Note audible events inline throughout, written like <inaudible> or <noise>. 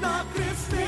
na tristeza.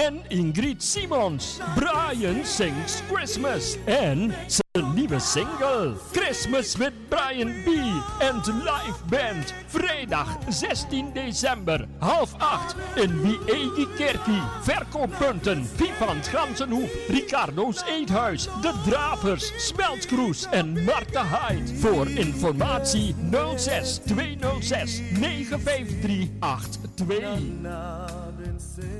Ingrid Simons. Brian sings Christmas en zijn nieuwe single Christmas with Brian B. en de live band. Vrijdag 16 december, half acht in Wiegi Kerkie. Verkooppunten Vivant Gansenhoef, Ricardo's Eethuis, De Drapers, Smeltkroes en Marta Hyde. Voor informatie 06 206 953 82.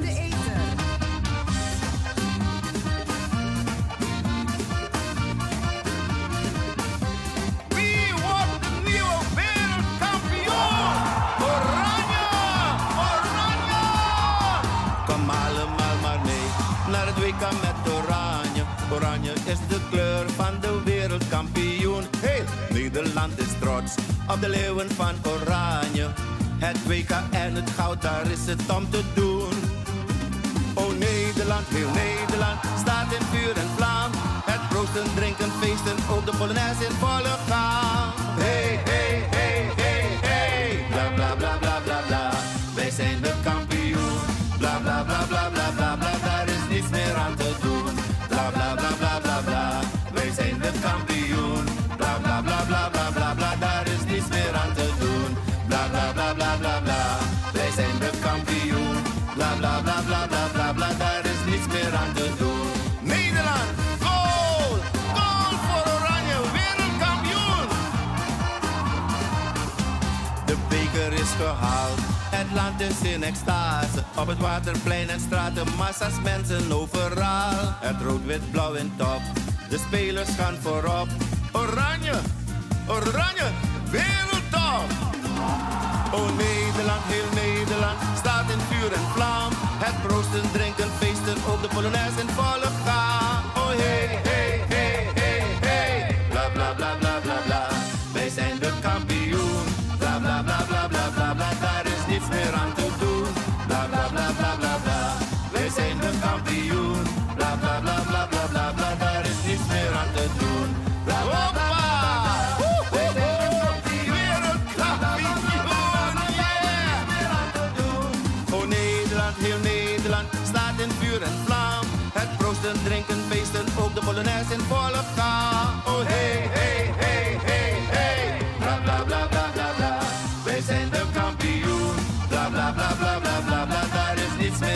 is de kleur van de wereldkampioen. Hey, Nederland is trots op de leeuwen van oranje. Het WK en het goud, daar is het om te doen. Oh Nederland, heel Nederland, staat in vuur en vlam. Het proosten, drinken, feesten, ook de Polonaise in volle gang. In extase. Op het waterplein en straten, massa's mensen overal. Het rood, wit, blauw in top. De spelers gaan voorop. Oranje, oranje, wereldtop. Oh Nederland, heel Nederland, staat in vuur en vlam. Het proosten, drinken, feesten, op de Polonaise in volle gang.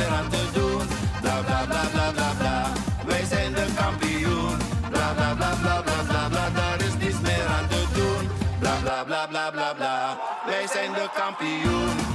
Meer. Bla bla bla bla bla bla. Wij zijn de kampioen. Bla bla bla bla bla bla bla. Daar is niets meer aan te doen. Bla bla bla bla bla bla. Wij zijn de kampioen.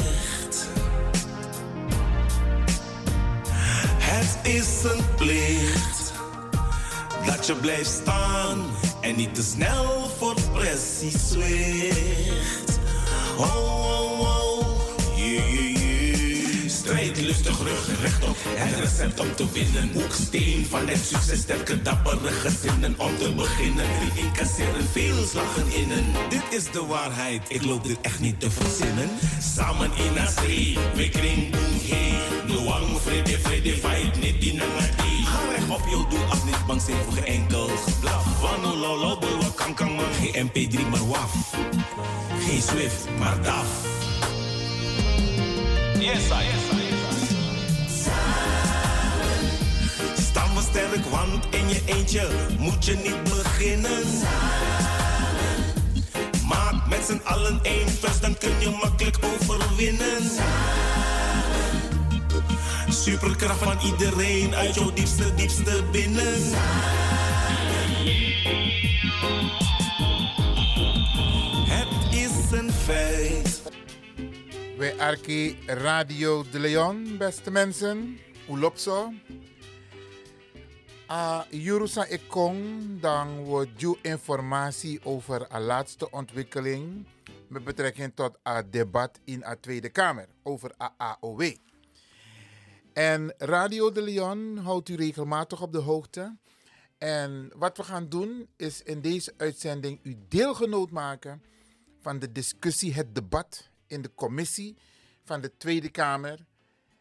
Is een plicht dat je blijft staan en niet te snel voor pressie zwicht. Oh, oh, oh, lustig, rug rechtop. Het recept om te winnen. Hoeksteen van het succes, sterke dappere gezinnen. Om te beginnen, drie incasseren, veel slagen innen. Dit is de waarheid, ik loop dit echt niet te verzinnen. Samen in zee, we kring boom hey. Luang, vrede, vrede, fight, niet die nangati. Ga recht op je doel, af niet bang zijn voor geen enkel geblaf. Wano, lolo, bulwa, kan, kan, man. Geen MP3, maar waf. Geen Swift, maar DAF. Yes, I, yes, sterk, want in je eentje moet je niet beginnen. Maak met z'n allen één vuist, dan kun je makkelijk overwinnen. Superkracht van iedereen uit jouw diepste, diepste binnen. Het is een feit. Wij Arki Radio de Leon, beste mensen. Ulopso. A Jurusa Ekong, dan wordt je informatie over de laatste ontwikkeling met betrekking tot het debat in de Tweede Kamer over AAOW. En Radio de Leon houdt u regelmatig op de hoogte. En wat we gaan doen is in deze uitzending u deelgenoot maken van de discussie, het debat in de commissie van de Tweede Kamer,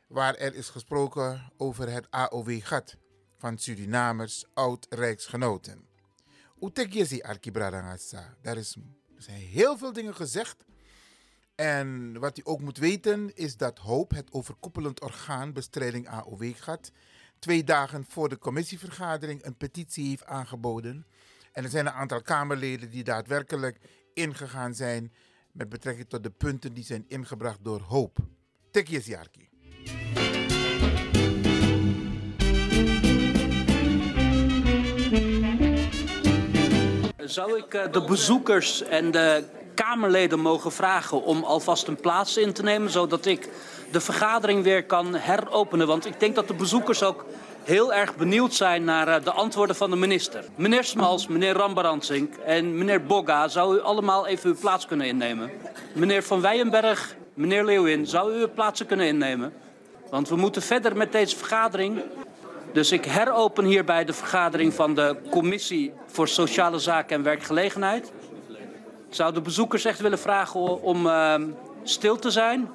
waar er is gesproken over het AOW-gat van Surinamers, oud-rijksgenoten. Utek Jesi Arkibradangasa. Daar is, er zijn heel veel dingen gezegd. En wat u ook moet weten is dat HOOP, het overkoepelend orgaan bestrijding AOW-gat, twee dagen voor de commissievergadering een petitie heeft aangeboden. En er zijn een aantal Kamerleden die daadwerkelijk ingegaan zijn met betrekking tot de punten die zijn ingebracht door HOOP. Tekjes Jarki. Zou ik eh, de bezoekers en de Kamerleden mogen vragen om alvast een plaats in te nemen, zodat ik de vergadering weer kan heropenen? Want ik denk dat de bezoekers ook heel erg benieuwd zijn naar eh, de antwoorden van de minister. Meneer Smals, meneer Rambaransink en meneer Bogga, zou u allemaal even uw plaats kunnen innemen? Meneer Van Weyenberg, meneer Leeuwin, zou u uw plaatsen kunnen innemen? Want we moeten verder met deze vergadering. Dus ik heropen hierbij de vergadering van de Commissie voor Sociale Zaken en Werkgelegenheid. Ik zou de bezoekers echt willen vragen om uh, stil te zijn.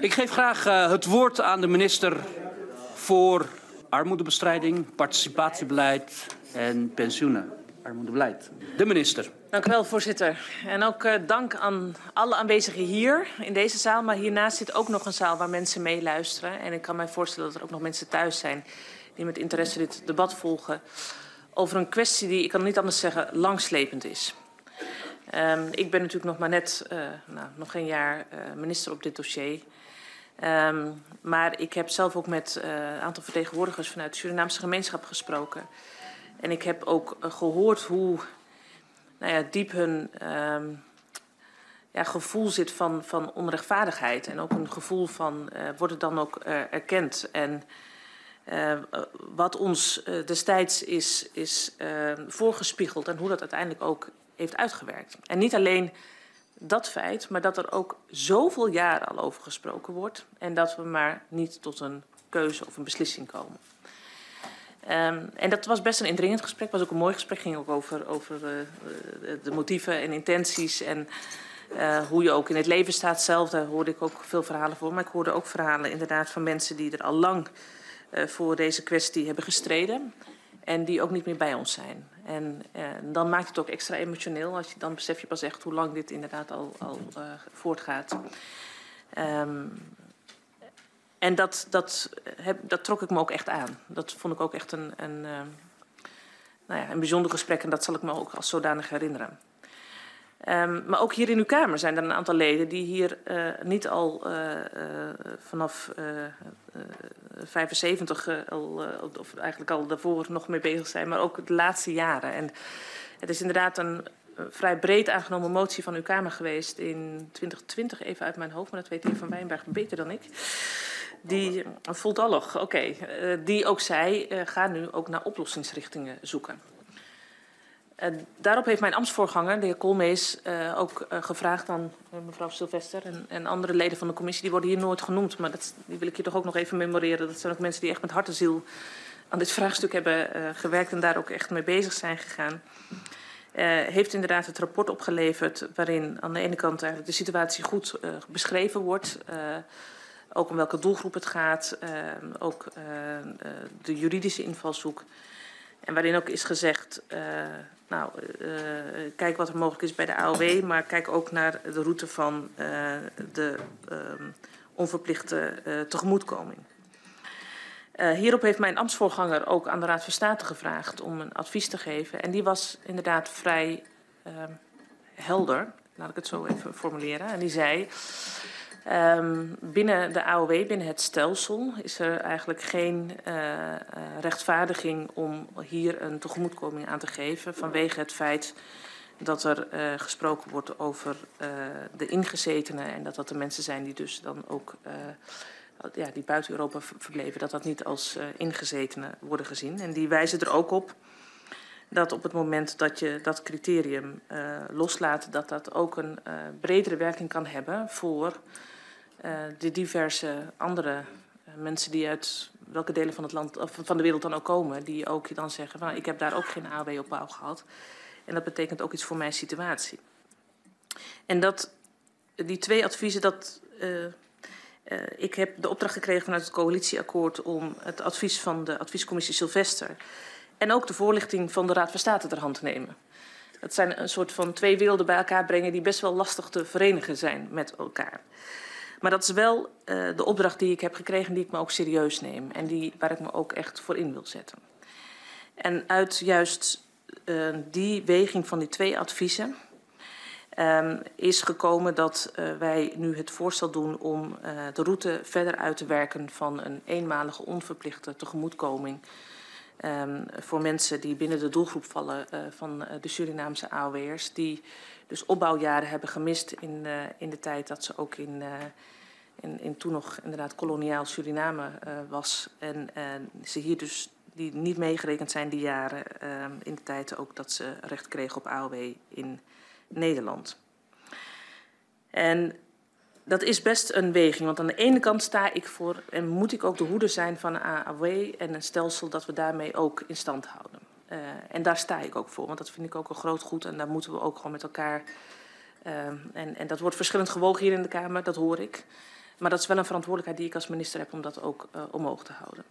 Ik geef graag uh, het woord aan de minister voor armoedebestrijding, participatiebeleid en pensioenen. Armoedebeleid. De minister. Dank u wel, voorzitter. En ook uh, dank aan alle aanwezigen hier in deze zaal. Maar hiernaast zit ook nog een zaal waar mensen meeluisteren. En ik kan mij voorstellen dat er ook nog mensen thuis zijn die met interesse dit debat volgen. Over een kwestie die, ik kan niet anders zeggen, langslepend is. Um, ik ben natuurlijk nog maar net, uh, nou, nog geen jaar uh, minister op dit dossier. Um, maar ik heb zelf ook met een aantal vertegenwoordigers vanuit de Surinaamse gemeenschap gesproken. En ik heb ook gehoord hoe nou ja, diep hun um, ja, gevoel zit van, van onrechtvaardigheid. En ook een gevoel van, uh, wordt het dan ook uh, erkend? En uh, wat ons destijds is, is voorgespiegeld en hoe dat uiteindelijk ook heeft uitgewerkt. En niet alleen dat feit, maar dat er ook zoveel jaren al over gesproken wordt en dat we maar niet tot een keuze of een beslissing komen. Um, en dat was best een indringend gesprek, was ook een mooi gesprek, ging ook over, over uh, de motieven en intenties en uh, hoe je ook in het leven staat zelf. Daar hoorde ik ook veel verhalen voor, maar ik hoorde ook verhalen inderdaad van mensen die er al lang voor deze kwestie hebben gestreden en die ook niet meer bij ons zijn. En dan maakt het ook extra emotioneel als je dan besef je pas echt hoe lang dit inderdaad al, al voortgaat. Um, en dat, dat, heb, dat trok ik me ook echt aan. Dat vond ik ook echt een, een, uh, nou ja, een bijzonder gesprek en dat zal ik me ook als zodanig herinneren. Um, maar ook hier in uw Kamer zijn er een aantal leden die hier uh, niet al uh, vanaf 75, al, of eigenlijk al daarvoor nog mee bezig zijn, maar ook de laatste jaren. En het is inderdaad een vrij breed aangenomen motie van uw Kamer geweest in 2020, even uit mijn hoofd, maar dat weet de heer Van Wijnberg beter dan ik. Die, voltallig, oké, okay, die ook zei, ga nu ook naar oplossingsrichtingen zoeken. Uh, daarop heeft mijn ambtsvoorganger, de heer Koolmees, uh, ook uh, gevraagd aan mevrouw Sylvester en, en, andere leden van de commissie. Die worden hier nooit genoemd, maar dat, die wil ik hier toch ook nog even memoreren. Dat zijn ook mensen die echt met hart ziel aan dit vraagstuk hebben gewerkt en daar ook echt mee bezig zijn gegaan. heeft inderdaad het rapport opgeleverd waarin aan de ene kant eigenlijk de situatie goed beschreven wordt. Ook om welke doelgroep het gaat, ook de juridische invalshoek. En waarin ook is gezegd, uh, nou, uh, kijk wat er mogelijk is bij de AOW, maar kijk ook naar de route van de um, onverplichte tegemoetkoming. hierop heeft mijn ambtsvoorganger ook aan de Raad van State gevraagd om een advies te geven. En die was inderdaad vrij helder, laat ik het zo even formuleren. En die zei. Um, binnen de AOW, binnen het stelsel, is er eigenlijk geen uh, uh, rechtvaardiging om hier een tegemoetkoming aan te geven vanwege het feit dat er uh, gesproken wordt over de ingezetenen en dat dat de mensen zijn die dus dan ook ja, die buiten Europa verbleven, dat dat niet als ingezetenen worden gezien. En die wijzen er ook op dat op het moment dat je dat criterium loslaat, dat dat ook een bredere werking kan hebben voor uh, de diverse andere uh, mensen die uit welke delen van, het land, of van de wereld dan ook komen, die ook dan zeggen van ik heb daar ook geen AW-opbouw gehad. En dat betekent ook iets voor mijn situatie. En dat, die twee adviezen, dat, uh, ik heb de opdracht gekregen vanuit het coalitieakkoord om het advies van de adviescommissie Sylvester en ook de voorlichting van de Raad van State ter hand te nemen. Dat zijn een soort van twee werelden bij elkaar brengen die best wel lastig te verenigen zijn met elkaar. Maar dat is wel uh, de opdracht die ik heb gekregen, die ik me ook serieus neem. En die, waar ik me ook echt voor in wil zetten. En uit juist uh, die weging van die twee adviezen um, is gekomen dat uh, wij nu het voorstel doen om de route verder uit te werken van een eenmalige onverplichte tegemoetkoming. Um, voor mensen die binnen de doelgroep vallen van de Surinaamse AOW'ers. Die dus opbouwjaren hebben gemist in, in de tijd dat ze ook in in, in toen nog inderdaad koloniaal Suriname uh, was. En ze hier dus die niet meegerekend zijn die jaren uh, in de tijd ook dat ze recht kregen op AOW in Nederland. En dat is best een weging, want aan de ene kant sta ik voor en moet ik ook de hoeder zijn van AOW en een stelsel dat we daarmee ook in stand houden. Uh, en daar sta ik ook voor, want dat vind ik ook een groot goed en daar moeten we ook gewoon met elkaar. Uh, en, en dat wordt verschillend gewogen hier in de Kamer, dat hoor ik. Maar dat is wel een verantwoordelijkheid die ik als minister heb om dat ook uh, omhoog te houden.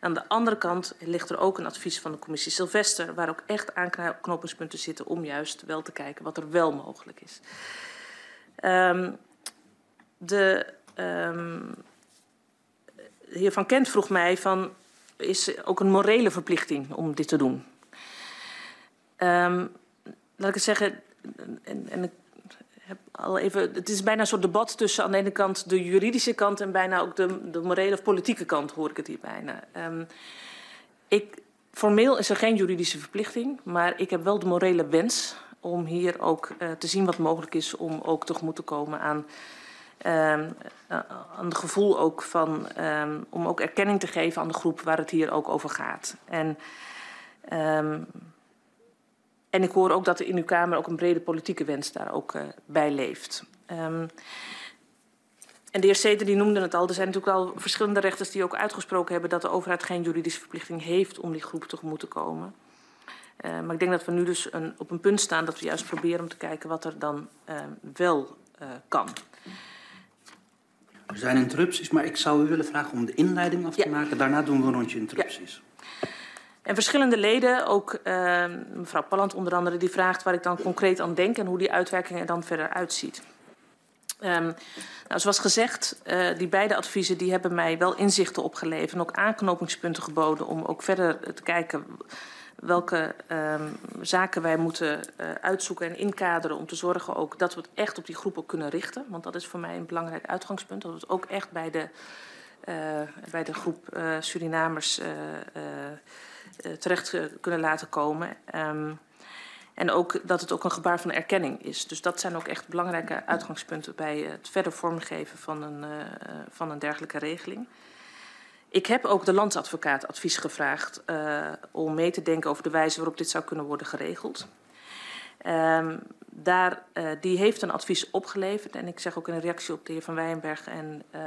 Aan de andere kant ligt er ook een advies van de commissie Sylvester, waar ook echt aanknopingspunten zitten om juist wel te kijken wat er wel mogelijk is. Um, de, um, de heer Van Kent vroeg mij van, is ook een morele verplichting om dit te doen? Um, laat ik het zeggen, en, en heb al even, het is bijna een soort debat tussen aan de ene kant de juridische kant en bijna ook de, de morele of politieke kant, hoor ik het hier bijna. Um, ik, formeel is er geen juridische verplichting, maar ik heb wel de morele wens om hier ook uh, te zien wat mogelijk is om ook tegemoet te komen aan, um, uh, aan het gevoel ook van, um, om ook erkenning te geven aan de groep waar het hier ook over gaat. En en ik hoor ook dat er in uw Kamer ook een brede politieke wens daar ook uh, bij leeft. Um, en de heer Seder die noemde het al. Er zijn natuurlijk al verschillende rechters die ook uitgesproken hebben dat de overheid geen juridische verplichting heeft om die groep tegemoet te komen. Uh, maar ik denk dat we nu dus een, op een punt staan dat we juist proberen om te kijken wat er dan uh, wel uh, kan. Er zijn interrupties, maar ik zou u willen vragen om de inleiding af te ja. maken. Daarna doen we een rondje interrupties. Ja. En verschillende leden, ook uh, mevrouw Palland onder andere, die vraagt waar ik dan concreet aan denk en hoe die uitwerking er dan verder uitziet. Um, nou, zoals gezegd, uh, die beide adviezen die hebben mij wel inzichten opgeleverd en ook aanknopingspunten geboden om ook verder te kijken welke um, zaken wij moeten uh, uitzoeken en inkaderen om te zorgen ook dat we het echt op die groep ook kunnen richten. Want dat is voor mij een belangrijk uitgangspunt, dat we het ook echt bij de, uh, bij de groep Surinamers terecht kunnen laten komen. Um, en ook dat het ook een gebaar van erkenning is. Dus dat zijn ook echt belangrijke uitgangspunten bij het verder vormgeven van een, uh, van een dergelijke regeling. Ik heb ook de landsadvocaat advies gevraagd uh, om mee te denken over de wijze waarop dit zou kunnen worden geregeld. Um, daar, uh, die heeft een advies opgeleverd. En ik zeg ook in een reactie op de heer Van Wijenberg en uh,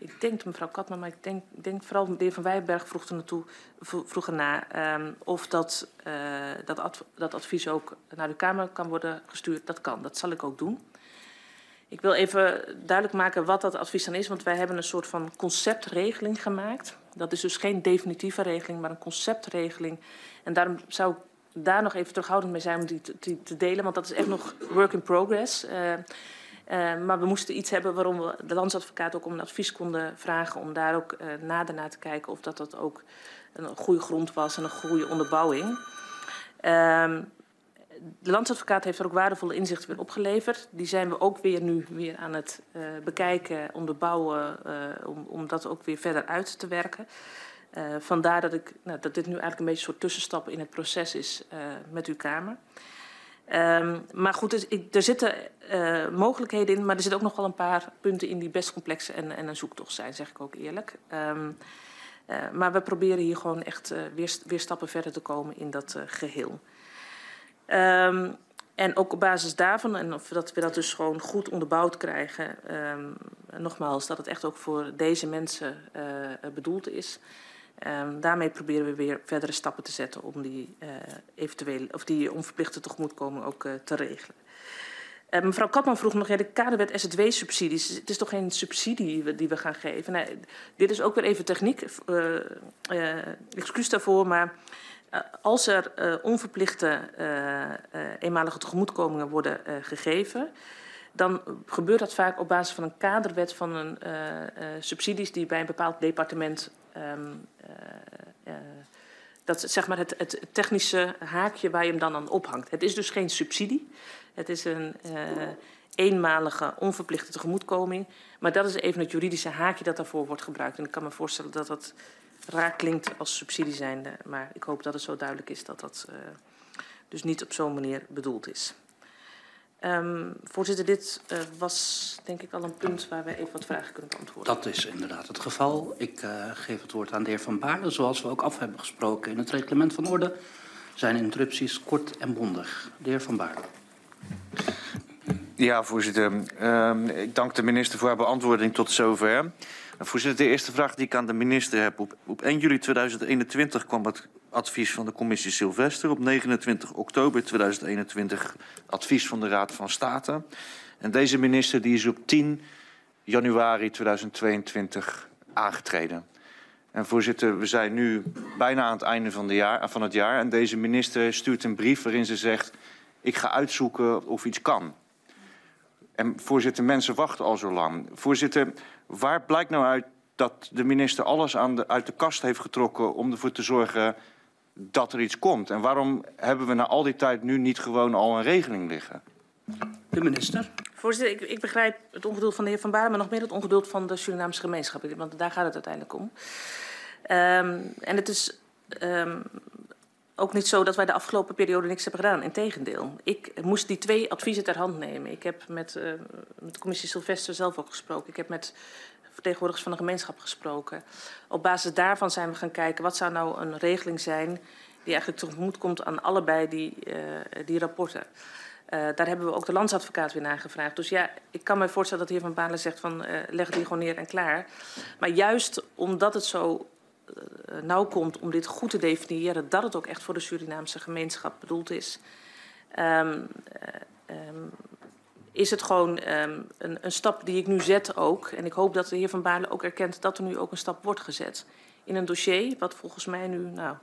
ik denk mevrouw Katman, maar ik denk, denk vooral de heer Van Wijberg vroeg er naartoe, vroeg um, of dat, uh, dat, dat advies ook naar de Kamer kan worden gestuurd. Dat kan, dat zal ik ook doen. Ik wil even duidelijk maken wat dat advies dan is, want wij hebben een soort van conceptregeling gemaakt. Dat is dus geen definitieve regeling, maar een conceptregeling. En daarom zou ik daar nog even terughoudend mee zijn om die te, delen, want dat is echt nog work in progress. Uh, Uh, maar we moesten iets hebben waarom we de landsadvocaat ook om een advies konden vragen om daar ook uh, nader naar te kijken of dat dat ook een goede grond was en een goede onderbouwing. Uh, de landsadvocaat heeft er ook waardevolle inzichten weer opgeleverd. Die zijn we ook weer nu weer aan het bekijken, onderbouwen, om, om dat ook weer verder uit te werken. Vandaar dat, ik, nou, dat dit nu eigenlijk een beetje een soort tussenstap in het proces is met uw Kamer. Um, maar goed, dus er zitten uh, mogelijkheden in, maar er zitten ook nog wel een paar punten in die best complex en, en een zoektocht zijn, zeg ik ook eerlijk. Um, uh, maar we proberen hier gewoon echt uh, weer, weer stappen verder te komen in dat geheel. Um, en ook op basis daarvan, en of dat we dat dus gewoon goed onderbouwd krijgen, nogmaals, dat het echt ook voor deze mensen bedoeld is. Um, daarmee proberen we weer verdere stappen te zetten om die, uh, of die onverplichte tegemoetkoming ook uh, te regelen. Uh, mevrouw Kapman vroeg nog, de kaderwet SZW-subsidies, het is toch geen subsidie die we gaan geven? Dit is ook weer even techniek, excuus daarvoor, maar als er onverplichte eenmalige tegemoetkomingen worden gegeven, dan gebeurt dat vaak op basis van een kaderwet van een, subsidies die bij een bepaald departement um, uh, uh, dat zeg maar het, het, technische haakje waar je hem dan aan ophangt. Het is dus geen subsidie. Het is een uh, eenmalige onverplichte tegemoetkoming. Maar dat is even het juridische haakje dat daarvoor wordt gebruikt. En ik kan me voorstellen dat dat raar klinkt als subsidie zijnde. Maar ik hoop dat het zo duidelijk is dat dat dus niet op zo'n manier bedoeld is. Um, voorzitter, dit uh, was denk ik al een punt waar we even wat vragen kunnen beantwoorden. Dat is inderdaad het geval. Ik uh, geef het woord aan de heer Van Baarle. Zoals we ook af hebben gesproken in het reglement van orde, zijn interrupties kort en bondig. De heer Van Baarle. Ja, voorzitter. Uh, ik dank de minister voor haar beantwoording tot zover. Voorzitter, de eerste vraag die ik aan de minister heb. Op, op 1 juli 2021 kwam het advies van de commissie Sylvester. Op 29 oktober 2021 advies van de Raad van State. En deze minister die is op 10 januari 2022 aangetreden. En voorzitter, we zijn nu bijna aan het einde van, de jaar, van het jaar. En deze minister stuurt een brief waarin ze zegt... ik ga uitzoeken of iets kan. En voorzitter, mensen wachten al zo lang. Voorzitter, waar blijkt nou uit dat de minister alles aan de, uit de kast heeft getrokken... om ervoor te zorgen dat er iets komt? En waarom hebben we na al die tijd nu niet gewoon al een regeling liggen? De minister. Voorzitter, ik, ik begrijp het ongeduld van de heer Van Baren... maar nog meer het ongeduld van de Surinaamse gemeenschap. Want daar gaat het uiteindelijk om. Um, en het is um, ook niet zo dat wij de afgelopen periode niks hebben gedaan. Integendeel. Ik moest die twee adviezen ter hand nemen. Ik heb met, uh, met de commissie Sylvester zelf ook gesproken. Ik heb met vertegenwoordigers van de gemeenschap gesproken. Op basis daarvan zijn we gaan kijken wat zou nou een regeling zijn die eigenlijk tegemoet komt aan allebei die, uh, die rapporten. Uh, daar hebben we ook de landsadvocaat weer naar gevraagd. Dus ja, ik kan me voorstellen dat de heer Van Balen zegt van uh, leg die gewoon neer en klaar. Maar juist omdat het zo nauw komt om dit goed te definiëren, dat het ook echt voor de Surinaamse gemeenschap bedoeld is, um, um, is het gewoon um, een, een, stap die ik nu zet ook. En ik hoop dat de heer Van Baarle ook erkent dat er nu ook een stap wordt gezet. In een dossier wat volgens mij nu, nou,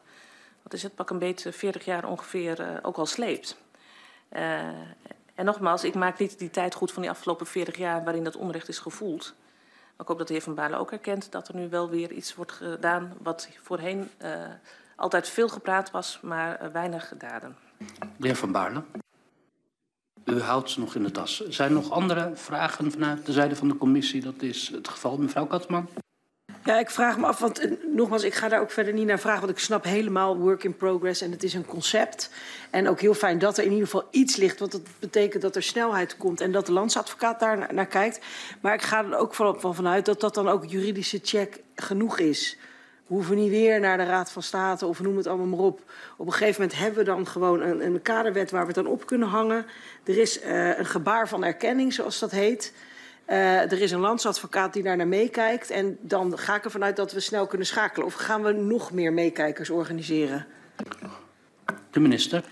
wat is het, pak een beetje 40 jaar ongeveer uh, ook al sleept. Uh, en nogmaals, ik maak niet die tijd goed van die afgelopen 40 jaar waarin dat onrecht is gevoeld. Maar ik hoop dat de heer Van Baarle ook erkent dat er nu wel weer iets wordt gedaan wat voorheen altijd veel gepraat was, maar weinig gedaan. De heer Van Baarle. U houdt ze nog in de tas. Zijn er nog andere vragen vanuit de zijde van de commissie? Dat is het geval. Mevrouw Katman. Ja, ik vraag me af, want uh, nogmaals, ik ga daar ook verder niet naar vragen, want ik snap helemaal work in progress en het is een concept. En ook heel fijn dat er in ieder geval iets ligt, want dat betekent dat er snelheid komt en dat de landsadvocaat daar naar, kijkt. Maar ik ga er ook van vanuit dat dat dan ook juridische check genoeg is. We hoeven niet weer naar de Raad van State of noem het allemaal maar op. Op een gegeven moment hebben we dan gewoon een, een kaderwet waar we het dan op kunnen hangen. Er is uh, een gebaar van erkenning, zoals dat heet. Uh, er is een landsadvocaat die daar naar meekijkt. En dan ga ik ervan uit dat we snel kunnen schakelen. Of gaan we nog meer meekijkers organiseren? De minister.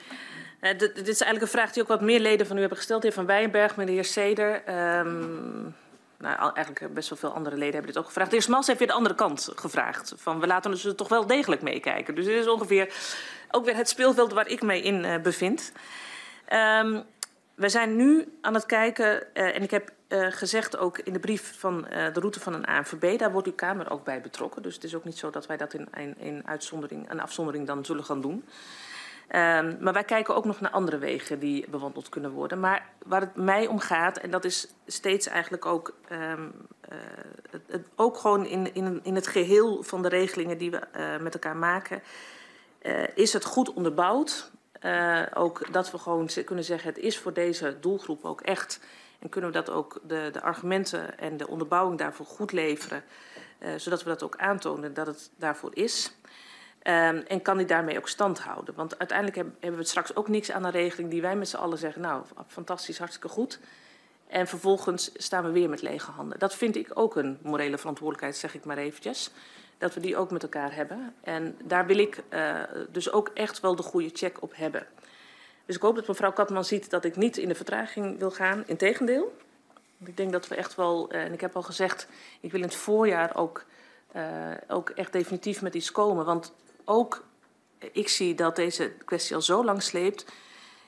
Uh, dit, dit is eigenlijk een vraag die ook wat meer leden van u hebben gesteld. De heer Van Wijnberg, meneer Seder. Um, nou, eigenlijk best wel veel andere leden hebben dit ook gevraagd. De heer Smals heeft weer de andere kant gevraagd. Van we laten dus toch wel degelijk meekijken. Dus dit is ongeveer ook weer het speelveld waar ik mee in uh, bevind. Um, we zijn nu aan het kijken, uh, en ik heb gezegd ook in de brief van de route van een ANVB, daar wordt uw Kamer ook bij betrokken. Dus het is ook niet zo dat wij dat in, in, in uitzondering, een afzondering dan zullen gaan doen. Um, maar wij kijken ook nog naar andere wegen die bewandeld kunnen worden. Maar waar het mij om gaat, en dat is steeds eigenlijk ook, um, uh, het, ook gewoon in, in, in het geheel van de regelingen die we uh, met elkaar maken, uh, is het goed onderbouwd. Ook dat we gewoon kunnen zeggen, het is voor deze doelgroep ook echt. En kunnen we dat ook de, de argumenten en de onderbouwing daarvoor goed leveren. Zodat we dat ook aantonen dat het daarvoor is. Um, en kan die daarmee ook stand houden? Want uiteindelijk heb, hebben we straks ook niks aan een regeling die wij met z'n allen zeggen, nou, fantastisch, hartstikke goed. En vervolgens staan we weer met lege handen. Dat vind ik ook een morele verantwoordelijkheid, zeg ik maar eventjes. Dat we die ook met elkaar hebben. En daar wil ik uh, dus ook echt wel de goede check op hebben. Dus ik hoop dat mevrouw Katman ziet dat ik niet in de vertraging wil gaan. Integendeel. Want ik denk dat we echt wel, uh, en ik heb al gezegd, ik wil in het voorjaar ook, uh, ook echt definitief met iets komen. Want ook ik zie dat deze kwestie al zo lang sleept.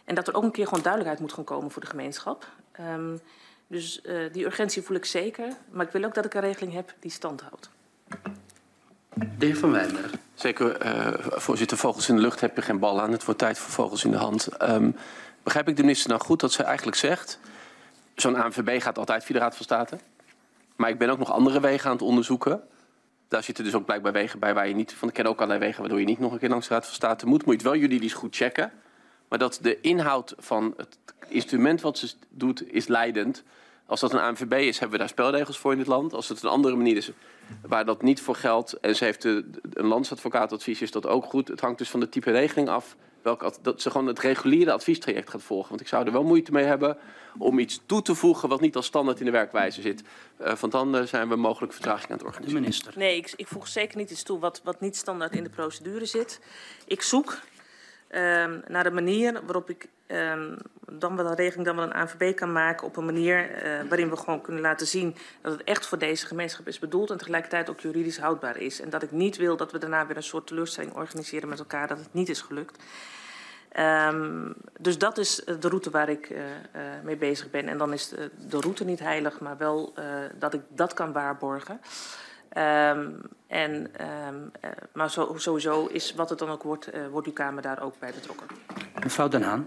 En dat er ook een keer gewoon duidelijkheid moet gaan komen voor de gemeenschap. Um, dus uh, die urgentie voel ik zeker. Maar ik wil ook dat ik een regeling heb die stand houdt. De heer Van Wijnberg. Zeker, uh, voorzitter. Vogels in de lucht heb je geen bal aan. Het wordt tijd voor vogels in de hand. Um, begrijp ik de minister nou goed dat ze eigenlijk zegt... zo'n ANVB gaat altijd via de Raad van State. Maar ik ben ook nog andere wegen aan het onderzoeken. Daar zitten dus ook blijkbaar wegen bij waar je niet... van ik ken ook allerlei wegen waardoor je niet nog een keer langs de Raad van State moet. Moet je het wel juridisch goed checken. Maar dat de inhoud van het instrument wat ze doet is leidend. Als dat een ANVB is, hebben we daar spelregels voor in dit land. Als het een andere manier is waar dat niet voor geldt... en ze heeft een landsadvocaatadvies, is dat ook goed. Het hangt dus van de type regeling af... Welk, dat ze gewoon het reguliere adviestraject gaat volgen. Want ik zou er wel moeite mee hebben om iets toe te voegen... wat niet als standaard in de werkwijze zit. Uh, want dan uh, zijn we mogelijk vertraging aan het organiseren. De minister. Nee, ik, ik voeg zeker niet iets toe wat, wat niet standaard in de procedure zit. Ik zoek um, naar de manier waarop ik um, dan wel een regeling, dan wel een ANVB kan maken op een manier uh, waarin we gewoon kunnen laten zien dat het echt voor deze gemeenschap is bedoeld en tegelijkertijd ook juridisch houdbaar is. En dat ik niet wil dat we daarna weer een soort teleurstelling organiseren met elkaar dat het niet is gelukt. Um, dus dat is de route waar ik uh, mee bezig ben. En dan is de, route niet heilig, maar wel dat ik dat kan waarborgen. Um, en, um, uh, maar zo, sowieso is wat het dan ook wordt, uh, wordt uw Kamer daar ook bij betrokken. Mevrouw Den Haan.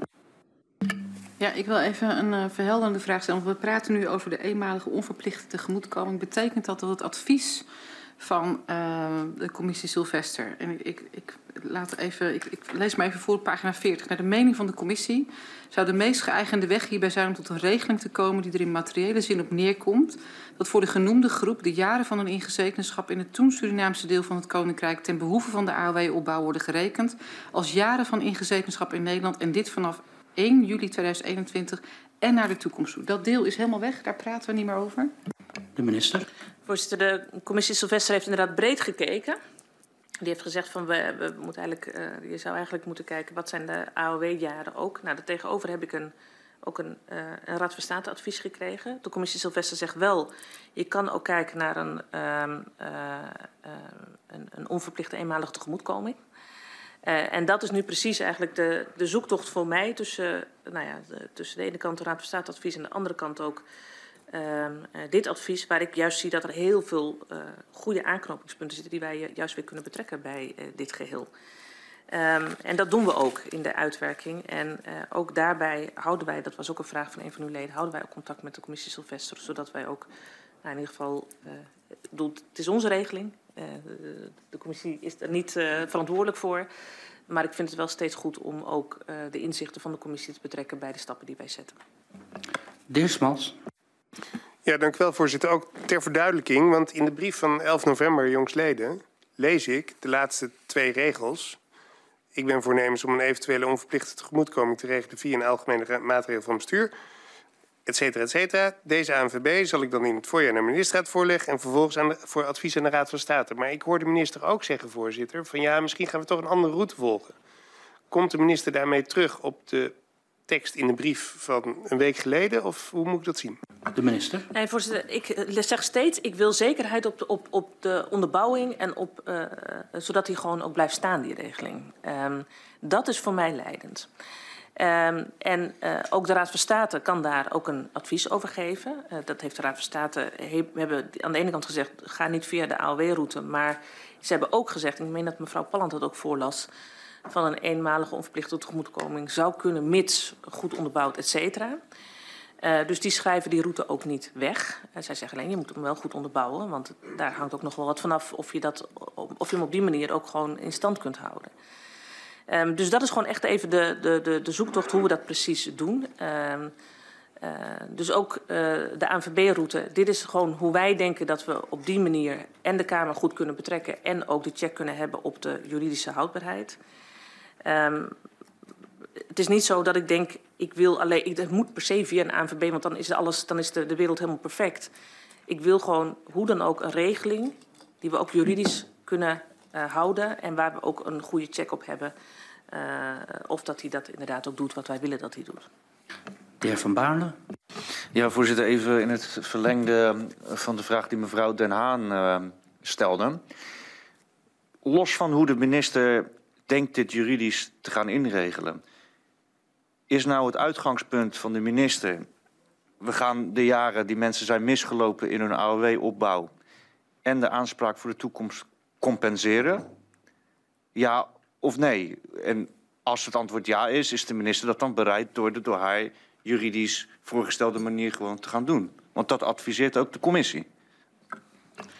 Ja, ik wil even een uh, verhelderende vraag stellen. We praten nu over de eenmalige onverplichte tegemoetkoming. Betekent dat dat het advies van uh, de commissie Sylvester... en ik, ik, ik laat even, ik, ik, lees maar even voor pagina 40. Naar de mening van de commissie zou de meest geëigende weg hierbij zijn om tot een regeling te komen die er in materiële zin op neerkomt dat voor de genoemde groep de jaren van hun ingezetenschap in het toen Surinaamse deel van het Koninkrijk ten behoeve van de AOW-opbouw worden gerekend als jaren van ingezetenschap in Nederland en dit vanaf 1 juli 2021 en naar de toekomst toe. Dat deel is helemaal weg, daar praten we niet meer over. De minister. Voorzitter, de commissie Sylvester heeft inderdaad breed gekeken. Die heeft gezegd van we, we moeten eigenlijk, uh, je zou eigenlijk moeten kijken wat zijn de AOW-jaren ook. Nou, daartegenover heb ik een, ook een, uh, een Raad van State advies gekregen. De commissie Sylvester zegt wel, je kan ook kijken naar een, um, uh, een, een onverplichte eenmalige tegemoetkoming. En dat is nu precies eigenlijk de, de zoektocht voor mij tussen, nou ja, de, tussen de ene kant de Raad van State advies en de andere kant ook dit advies, waar ik juist zie dat er heel veel uh, goede aanknopingspunten zitten die wij juist weer kunnen betrekken bij uh, dit geheel. Um, en dat doen we ook in de uitwerking. En uh, ook daarbij houden wij, dat was ook een vraag van een van uw leden, houden wij ook contact met de commissie Sylvester, zodat wij ook nou, in ieder geval, het is onze regeling, de, de commissie is er niet verantwoordelijk voor. Maar ik vind het wel steeds goed om ook de inzichten van de commissie te betrekken bij de stappen die wij zetten. De. Ja, dank u wel, voorzitter. Ook ter verduidelijking, want in de brief van 11 november jongstleden lees ik de laatste twee regels. Ik ben voornemens om een eventuele onverplichte tegemoetkoming te regelen via een algemene maatregel van bestuur, et cetera, et cetera. Deze ANVB zal ik dan in het voorjaar naar de ministerraad voorleggen en vervolgens aan voor advies aan de Raad van State. Maar ik hoor de minister ook zeggen, voorzitter, van ja, misschien gaan we toch een andere route volgen. Komt de minister daarmee terug op de tekst in de brief van een week geleden? Of hoe moet ik dat zien? De minister. Nee, voorzitter, ik zeg steeds, ik wil zekerheid op de, op, op de onderbouwing en op, uh, zodat die gewoon ook blijft staan, die regeling. Um, dat is voor mij leidend. Um, en uh, ook de Raad van State kan daar ook een advies over geven. Uh, dat heeft de Raad van State. We hebben aan de ene kant gezegd: ga niet via de AOW-route. Maar ze hebben ook gezegd, en ik meen dat mevrouw Palland dat ook voorlas van een eenmalige onverplichte tegemoetkoming zou kunnen, mits goed onderbouwd, et cetera. Uh, dus die schrijven die route ook niet weg. Uh, zij zeggen alleen, je moet hem wel goed onderbouwen, want daar hangt ook nog wel wat vanaf of je, dat, of je hem op die manier ook gewoon in stand kunt houden. Um, dus dat is gewoon echt even de, de, de, de zoektocht hoe we dat precies doen. Um, uh, dus ook de ANVB-route. Dit is gewoon hoe wij denken dat we op die manier en de Kamer goed kunnen betrekken en ook de check kunnen hebben op de juridische houdbaarheid. Um, het is niet zo dat ik denk, ik wil alleen, ik, het moet per se via een ANVB, want dan is, alles, dan is de, de wereld helemaal perfect. Ik wil gewoon hoe dan ook een regeling die we ook juridisch kunnen uh, houden en waar we ook een goede check op hebben. Uh, of dat hij dat inderdaad ook doet wat wij willen dat hij doet. De heer Van Baarle. Ja, voorzitter, even in het verlengde van de vraag die mevrouw Den Haan uh, stelde. Los van hoe de minister denkt dit juridisch te gaan inregelen. Is nou het uitgangspunt van de minister... we gaan de jaren die mensen zijn misgelopen in hun AOW-opbouw... en de aanspraak voor de toekomst compenseren? Ja of nee? En als het antwoord ja is, is de minister dat dan bereid... door de door haar juridisch voorgestelde manier gewoon te gaan doen? Want dat adviseert ook de commissie.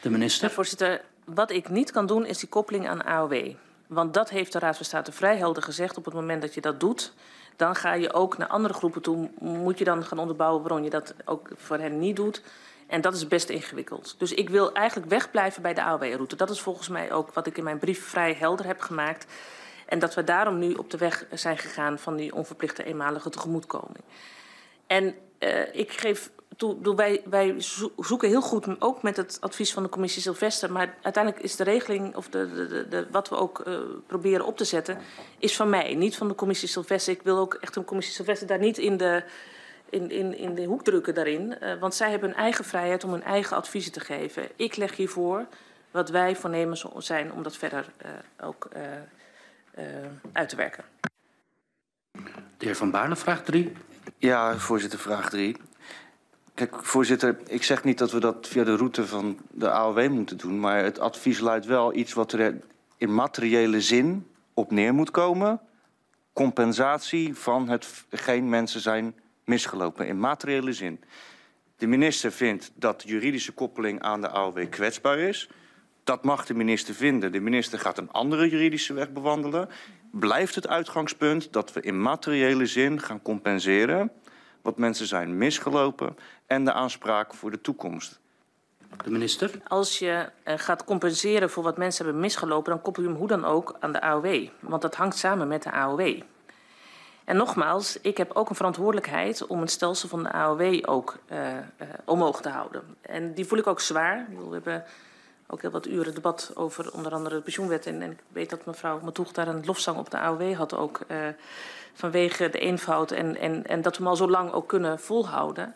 De minister. Ja, voorzitter, wat ik niet kan doen is die koppeling aan AOW. Want dat heeft de Raad van State vrij helder gezegd. Op het moment dat je dat doet, dan ga je ook naar andere groepen toe. Moet je dan gaan onderbouwen waarom je dat ook voor hen niet doet. En dat is best ingewikkeld. Dus ik wil eigenlijk wegblijven bij de AOW-route. Dat is volgens mij ook wat ik in mijn brief vrij helder heb gemaakt. En dat we daarom nu op de weg zijn gegaan van die onverplichte eenmalige tegemoetkoming. En uh, ik geef toe, wij, zoeken heel goed, ook met het advies van de commissie Sylvester, maar uiteindelijk is de regeling, of de, de, de, wat we ook uh, proberen op te zetten, is van mij, niet van de commissie Sylvester. Ik wil ook echt een commissie Sylvester daar niet in de, in, in, in de hoek drukken daarin, uh, want zij hebben hun eigen vrijheid om hun eigen adviezen te geven. Ik leg hiervoor wat wij voornemens zijn om dat verder ook uit te werken. De heer Van Baarle, vraag 3. Ja, voorzitter, vraag 3. Kijk, voorzitter, ik zeg niet dat we dat via de route van de AOW moeten doen... maar het advies luidt wel iets wat er in materiële zin op neer moet komen. Compensatie van hetgeen mensen zijn misgelopen, in materiële zin. De minister vindt dat juridische koppeling aan de AOW kwetsbaar is. Dat mag de minister vinden. De minister gaat een andere juridische weg bewandelen. Blijft het uitgangspunt dat we in materiële zin gaan compenseren wat mensen zijn misgelopen en de aanspraak voor de toekomst. De minister. Als je uh, gaat compenseren voor wat mensen hebben misgelopen, dan koppel je hem hoe dan ook aan de AOW. Want dat hangt samen met de AOW. En nogmaals, ik heb ook een verantwoordelijkheid om het stelsel van de AOW ook uh, uh, omhoog te houden. En die voel ik ook zwaar. We hebben ook heel wat uren debat over onder andere de pensioenwet. En, en ik weet dat mevrouw Matoeg daar een lofzang op de AOW had ook. Uh, vanwege de eenvoud en, en, en dat we hem al zo lang ook kunnen volhouden.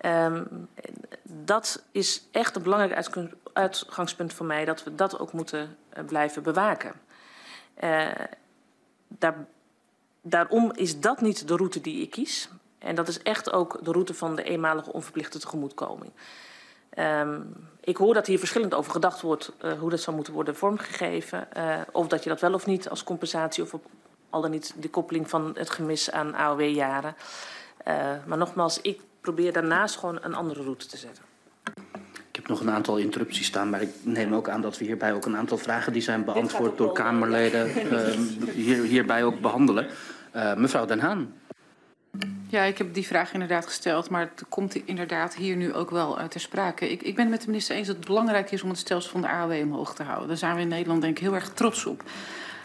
Um, dat is echt een belangrijk uitgangspunt voor mij, dat we dat ook moeten blijven bewaken. Uh, daar, daarom is dat niet de route die ik kies. En dat is echt ook de route van de eenmalige onverplichte tegemoetkoming. Um, ik hoor dat hier verschillend over gedacht wordt uh, hoe dat zou moeten worden vormgegeven. Uh, of dat je dat wel of niet als compensatie of op al dan niet de koppeling van het gemis aan AOW-jaren. Uh, maar nogmaals, ik probeer daarnaast gewoon een andere route te zetten. Ik heb nog een aantal interrupties staan, maar ik neem ook aan dat we hierbij ook een aantal vragen die zijn beantwoord door Kamerleden <laughs> hier, hierbij ook behandelen. mevrouw Den Haan. Ja, ik heb die vraag inderdaad gesteld, maar het komt inderdaad hier nu ook wel uh, ter sprake. Ik, ik ben het met de minister eens dat het belangrijk is om het stelsel van de AOW omhoog te houden. Daar zijn we in Nederland denk ik heel erg trots op.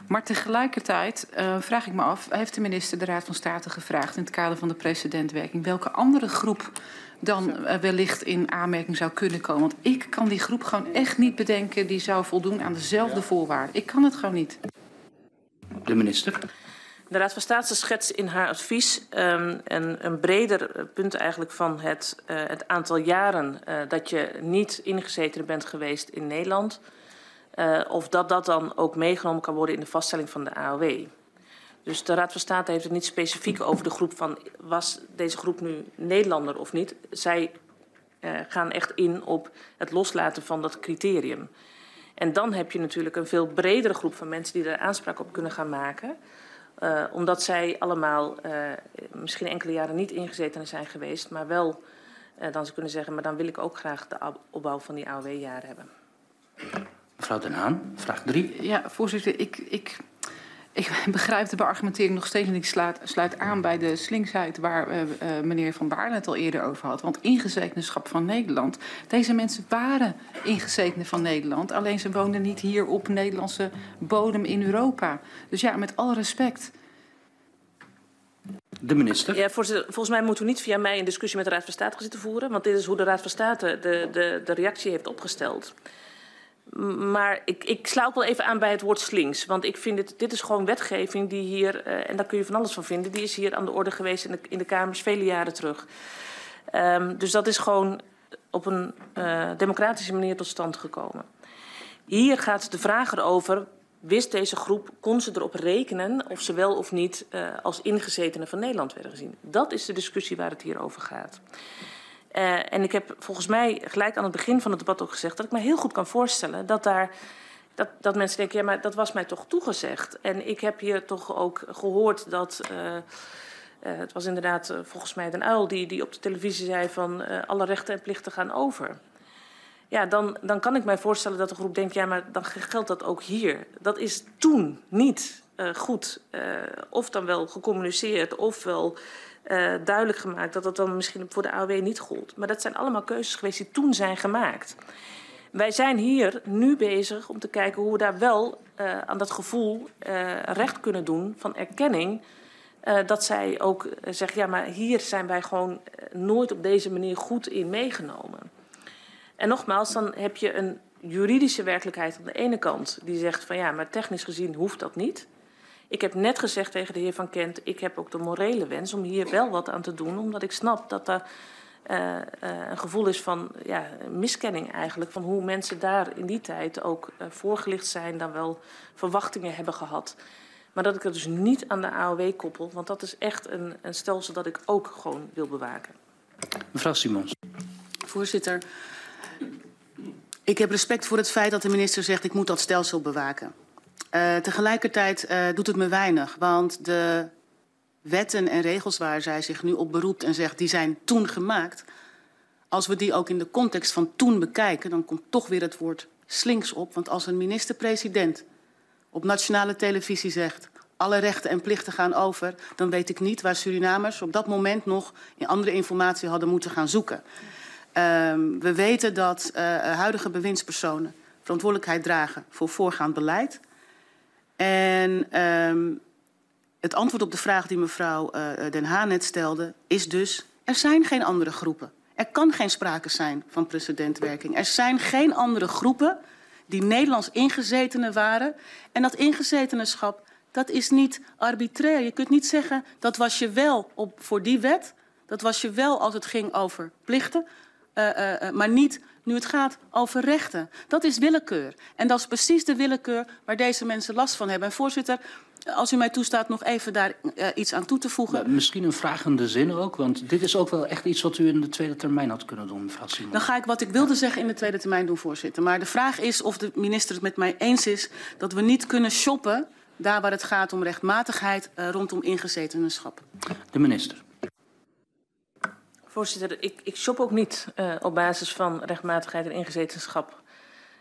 Maar tegelijkertijd uh, vraag ik me af, heeft de minister de Raad van State gevraagd in het kader van de precedentwerking welke andere groep dan uh, wellicht in aanmerking zou kunnen komen? Want ik kan die groep gewoon echt niet bedenken die zou voldoen aan dezelfde voorwaarden. Ik kan het gewoon niet. De minister. De Raad van State schetst in haar advies um, een, een, breder punt eigenlijk van het, uh, het aantal jaren uh, dat je niet ingezeten bent geweest in Nederland. Uh, of dat dat dan ook meegenomen kan worden in de vaststelling van de AOW. Dus de Raad van State heeft het niet specifiek over de groep van was deze groep nu Nederlander of niet. Zij gaan echt in op het loslaten van dat criterium. En dan heb je natuurlijk een veel bredere groep van mensen die er aanspraak op kunnen gaan maken. Uh, omdat zij allemaal uh, misschien enkele jaren niet ingezeten zijn geweest, maar wel uh, dan ze kunnen zeggen, maar dan wil ik ook graag de opbouw van die AOW-jaren hebben. Mevrouw Den Haan, vraag drie. Ja, voorzitter, ik, ik, ik begrijp de beargumentering nog steeds en ik sluit, sluit aan bij de slinksheid waar uh, uh, meneer Van Baarle het al eerder over had. Want ingezetenschap van Nederland, deze mensen waren ingezetenen van Nederland, alleen ze woonden niet hier op Nederlandse bodem in Europa. Dus ja, met alle respect. De minister. Ja, volgens mij moeten we niet via mij een discussie met de Raad van State gaan zitten voeren, want dit is hoe de Raad van State de, de, de reactie heeft opgesteld. Maar ik, ik sluit ook wel even aan bij het woord slinks. Want ik vind dit, dit is gewoon wetgeving die hier, uh, en daar kun je van alles van vinden, die is hier aan de orde geweest in de, in de Kamers vele jaren terug. Um, dus dat is gewoon op een uh, democratische manier tot stand gekomen. Hier gaat de vraag erover, wist deze groep, kon ze erop rekenen of ze wel of niet uh, als ingezetenen van Nederland werden gezien? Dat is de discussie waar het hier over gaat. Uh, en ik heb volgens mij gelijk aan het begin van het debat ook gezegd dat ik me heel goed kan voorstellen dat daar. Dat, dat mensen denken, ja, maar dat was mij toch toegezegd. En ik heb hier toch ook gehoord dat. Uh, uh, het was inderdaad volgens mij Den Uil die, die op de televisie zei van alle rechten en plichten gaan over. Ja, dan, dan kan ik mij voorstellen dat de groep denkt, ja, maar dan geldt dat ook hier. Dat is toen niet goed. Of dan wel gecommuniceerd, of wel uh, duidelijk gemaakt dat dat dan misschien voor de AOW niet gold. Maar dat zijn allemaal keuzes geweest die toen zijn gemaakt. Wij zijn hier nu bezig om te kijken hoe we daar wel uh, aan dat gevoel uh, recht kunnen doen van erkenning. Dat zij ook zeggen, ja, maar hier zijn wij gewoon nooit op deze manier goed in meegenomen. En nogmaals, dan heb je een juridische werkelijkheid aan de ene kant die zegt van ja, maar technisch gezien hoeft dat niet. Ik heb net gezegd tegen de heer Van Kent, ik heb ook de morele wens om hier wel wat aan te doen, omdat ik snap dat er uh, uh, een gevoel is van ja, miskenning eigenlijk, van hoe mensen daar in die tijd ook uh, voorgelicht zijn, dan wel verwachtingen hebben gehad. Maar dat ik het dus niet aan de AOW koppel, want dat is echt een, een stelsel dat ik ook gewoon wil bewaken. Mevrouw Simons. Voorzitter, ik heb respect voor het feit dat de minister zegt ik moet dat stelsel bewaken. Uh, tegelijkertijd uh, doet het me weinig, want de wetten en regels waar zij zich nu op beroept en zegt die zijn toen gemaakt, als we die ook in de context van toen bekijken, dan komt toch weer het woord slinks op. Want als een minister-president op nationale televisie zegt... alle rechten en plichten gaan over... dan weet ik niet waar Surinamers op dat moment nog... in andere informatie hadden moeten gaan zoeken. Um, we weten dat uh, huidige bewindspersonen verantwoordelijkheid dragen voor voorgaand beleid. En um, het antwoord op de vraag die mevrouw uh, Den Haan net stelde is dus... er zijn geen andere groepen. Er kan geen sprake zijn van precedentwerking. Er zijn geen andere groepen die Nederlands ingezetenen waren. En dat ingezetenenschap, dat is niet arbitrair. Je kunt niet zeggen, dat was je wel op, voor die wet. Dat was je wel als het ging over plichten. Uh, uh, maar niet nu het gaat over rechten. Dat is willekeur. En dat is precies de willekeur waar deze mensen last van hebben. En voorzitter, als u mij toestaat nog even daar uh, iets aan toe te voegen. Misschien een vragende zin ook, want dit is ook wel echt iets wat u in de tweede termijn had kunnen doen, mevrouw Simon. Dan ga ik wat ik wilde zeggen in de tweede termijn doen, voorzitter. Maar de vraag is of de minister het met mij eens is dat we niet kunnen shoppen daar waar het gaat om rechtmatigheid uh, rondom ingezetenenschap. De minister. Voorzitter, ik, ik shop ook niet uh, op basis van rechtmatigheid en ingezetenschap.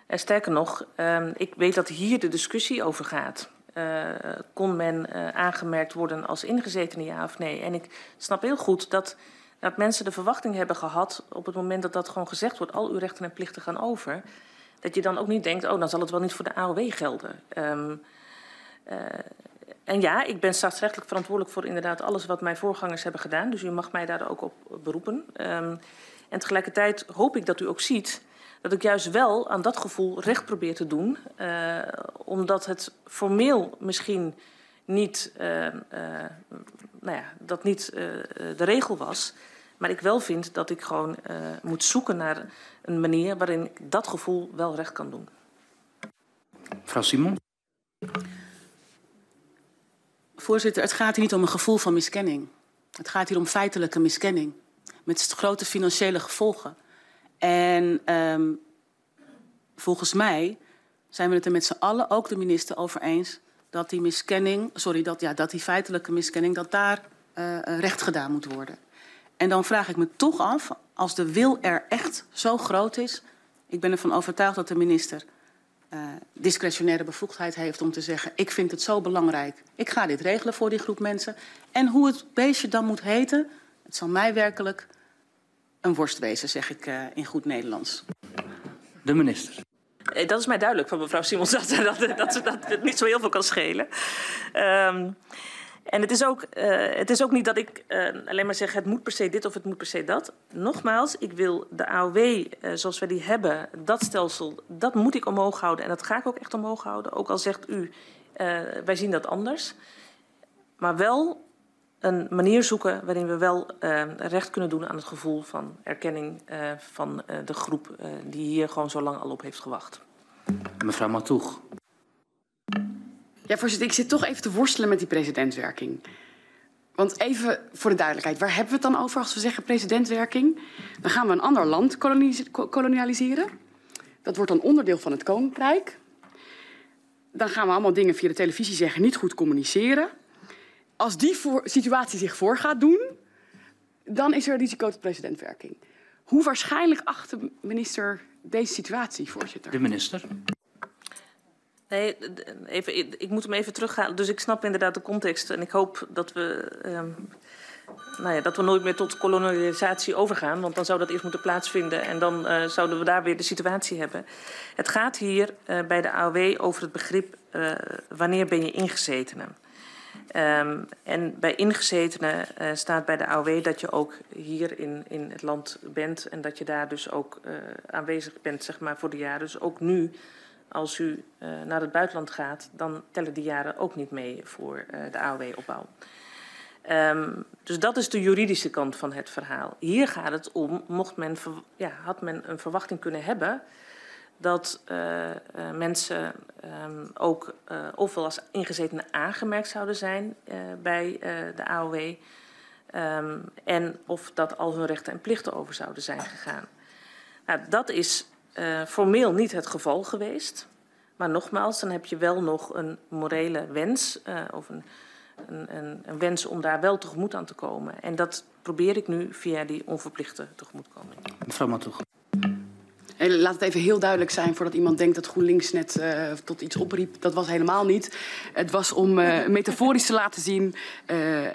En sterker nog, uh, ik weet dat hier de discussie over gaat. Uh, kon men aangemerkt worden als ingezetene, ja of nee? En ik snap heel goed dat, dat mensen de verwachting hebben gehad... op het moment dat dat gewoon gezegd wordt... al uw rechten en plichten gaan over... dat je dan ook niet denkt, oh, dan zal het wel niet voor de AOW gelden. Um, en ja, ik ben staatsrechtelijk verantwoordelijk voor inderdaad alles wat mijn voorgangers hebben gedaan. Dus u mag mij daar ook op beroepen. Um, en tegelijkertijd hoop ik dat u ook ziet dat ik juist wel aan dat gevoel recht probeer te doen. Uh, omdat het formeel misschien niet, uh, uh, nou ja, dat niet de regel was. Maar ik wel vind dat ik gewoon moet zoeken naar een manier waarin ik dat gevoel wel recht kan doen. Mevrouw Simon. Voorzitter, het gaat hier niet om een gevoel van miskenning. Het gaat hier om feitelijke miskenning. Met grote financiële gevolgen. En um, volgens mij zijn we het er met z'n allen, ook de minister, over eens dat die miskenning, sorry, dat, ja, dat die feitelijke miskenning, dat daar uh, recht gedaan moet worden. En dan vraag ik me toch af, als de wil er echt zo groot is, ik ben ervan overtuigd dat de minister uh, discretionaire bevoegdheid heeft om te zeggen: Ik vind het zo belangrijk, ik ga dit regelen voor die groep mensen. En hoe het beestje dan moet heten, het zal mij werkelijk een worst wezen, zeg ik uh, in goed Nederlands. De minister. Dat is mij duidelijk van mevrouw Simons <laughs> dat, dat, dat, dat, dat het niet zo heel veel kan schelen. Um, en het is, ook, uh, het is ook niet dat ik uh, alleen maar zeg het moet per se dit of het moet per se dat. Nogmaals, ik wil de AOW uh, zoals we die hebben, dat stelsel, dat moet ik omhoog houden. En dat ga ik ook echt omhoog houden. Ook al zegt u, wij zien dat anders. Maar wel een manier zoeken waarin we wel recht kunnen doen aan het gevoel van erkenning van de groep die hier gewoon zo lang al op heeft gewacht. Mevrouw Matoeg. Ja, voorzitter, ik zit toch even te worstelen met die presidentswerking. Want even voor de duidelijkheid, waar hebben we het dan over als we zeggen presidentwerking? Dan gaan we een ander land kolonialiseren. Dat wordt dan onderdeel van het koninkrijk. Dan gaan we allemaal dingen via de televisie zeggen, niet goed communiceren. Als die situatie zich voor gaat doen, dan is er risico tot presidentwerking. Hoe waarschijnlijk acht de minister deze situatie, voorzitter? De minister. Nee, even, ik moet hem even terughalen. Dus ik snap inderdaad de context. En ik hoop dat we, um, nou ja, dat we nooit meer tot kolonialisatie overgaan. Want dan zou dat eerst moeten plaatsvinden. En dan uh, zouden we daar weer de situatie hebben. Het gaat hier uh, bij de AOW over het begrip uh, wanneer ben je ingezetene. Um, en bij ingezetenen staat bij de AOW dat je ook hier in, in het land bent. En dat je daar dus ook aanwezig bent zeg maar, voor de jaren. Dus ook nu als u uh, naar het buitenland gaat, dan tellen die jaren ook niet mee voor uh, de AOW-opbouw. Um, dus dat is de juridische kant van het verhaal. Hier gaat het om, mocht men, ja, had men een verwachting kunnen hebben dat uh, mensen um, ook ofwel als ingezetenen aangemerkt zouden zijn bij de AOW, ehm, en of dat al hun rechten en plichten over zouden zijn gegaan. Nou, dat is uh, formeel niet het geval geweest. Maar nogmaals, dan heb je wel nog een morele wens uh, of een, een, een, een, wens om daar wel tegemoet aan te komen. En dat probeer ik nu via die onverplichte tegemoetkoming. Mevrouw Matoeg. Eh, Laat het even heel duidelijk zijn voordat iemand denkt dat GroenLinks net uh, tot iets opriep. Dat was helemaal niet. Het was om uh, metaforisch te laten zien uh,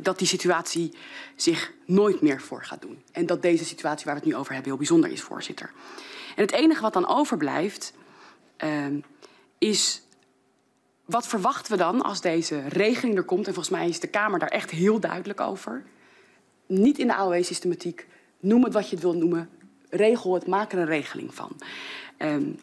dat die situatie zich nooit meer voor gaat doen. En dat deze situatie waar we het nu over hebben heel bijzonder is, voorzitter. En het enige wat dan overblijft is wat verwachten we dan als deze regeling er komt? En volgens mij is de Kamer daar echt heel duidelijk over. Niet in de AOW-systematiek. Noem het wat je het wil noemen. Regel het, maak er een regeling van. Um,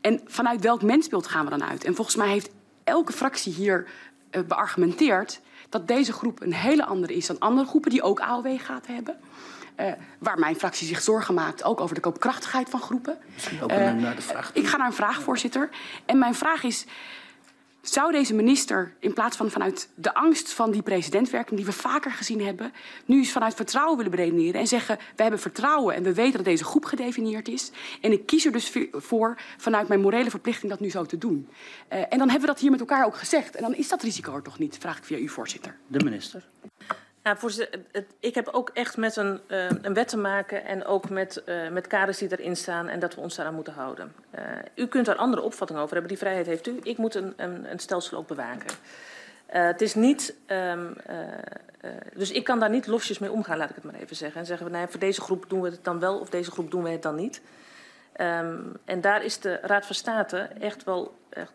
en vanuit welk mensbeeld gaan we dan uit? En volgens mij heeft elke fractie hier uh, beargumenteerd dat deze groep een hele andere is dan andere groepen die ook AOW gaat hebben. Uh, waar mijn fractie zich zorgen maakt, ook over de koopkrachtigheid van groepen. Ook uh, naar de vraag. Ik ga naar een vraag, voorzitter. En mijn vraag is: zou deze minister, in plaats van vanuit de angst van die presidentwerking die we vaker gezien hebben, nu eens vanuit vertrouwen willen beredeneren en zeggen: We hebben vertrouwen en we weten dat deze groep gedefinieerd is. En ik kies er dus voor vanuit mijn morele verplichting dat nu zo te doen. Uh, en dan hebben we dat hier met elkaar ook gezegd. En dan is dat risico er toch niet, vraag ik via u, voorzitter. De minister. Ja, voorzitter, ik heb ook echt met een, uh, een wet te maken en ook met, uh, met kaders die erin staan en dat we ons daaraan moeten houden. Uh, u kunt daar andere opvattingen over hebben, die vrijheid heeft u. Ik moet een, een, een stelsel ook bewaken. het is niet, um, dus ik kan daar niet losjes mee omgaan, laat ik het maar even zeggen. En zeggen we, nee, voor deze groep doen we het dan wel of deze groep doen we het dan niet. Um, en daar is de Raad van State echt wel echt,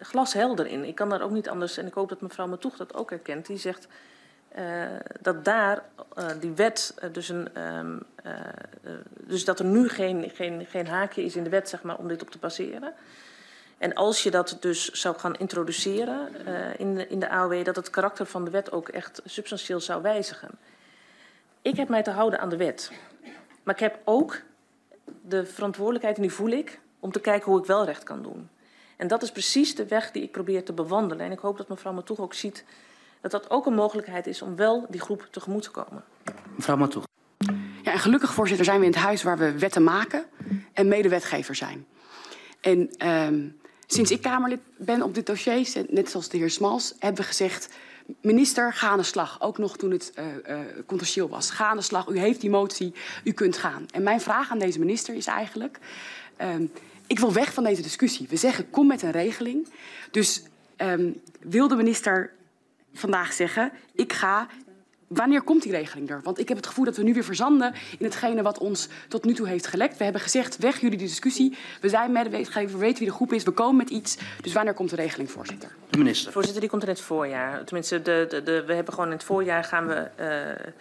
glashelder in. Ik kan daar ook niet anders, en ik hoop dat mevrouw Matoeg dat ook herkent, die zegt... Uh, dat daar uh, die wet, uh, dus, een, um, dus dat er nu geen, geen, geen haakje is in de wet zeg maar, om dit op te baseren. En als je dat dus zou gaan introduceren in, de, in de AOW, dat het karakter van de wet ook echt substantieel zou wijzigen. Ik heb mij te houden aan de wet. Maar ik heb ook de verantwoordelijkheid, en die voel ik, om te kijken hoe ik wel recht kan doen. En dat is precies de weg die ik probeer te bewandelen. En ik hoop dat mevrouw me toch ook ziet dat dat ook een mogelijkheid is om wel die groep tegemoet te komen. Mevrouw Matoeg. Ja, en gelukkig, voorzitter, zijn we in het huis waar we wetten maken en medewetgever zijn. En um, sinds ik Kamerlid ben op dit dossier, net zoals de heer Smals, hebben we gezegd... Minister, ga aan de slag. Ook nog toen het uh, uh, controversieel was. Ga aan de slag. U heeft die motie. U kunt gaan. En mijn vraag aan deze minister is eigenlijk... Um, ik wil weg van deze discussie. We zeggen, kom met een regeling. Dus um, wil de minister vandaag zeggen: ik ga. Wanneer komt die regeling er? Want ik heb het gevoel dat we nu weer verzanden in hetgene wat ons tot nu toe heeft gelekt. We hebben gezegd: weg jullie die discussie. We zijn met de wetgever, we weten wie de groep is, we komen met iets. Dus wanneer komt de regeling, voorzitter? De minister. Voorzitter, die komt in het voorjaar. Tenminste, de, de, de, we hebben gewoon in het voorjaar gaan we uh,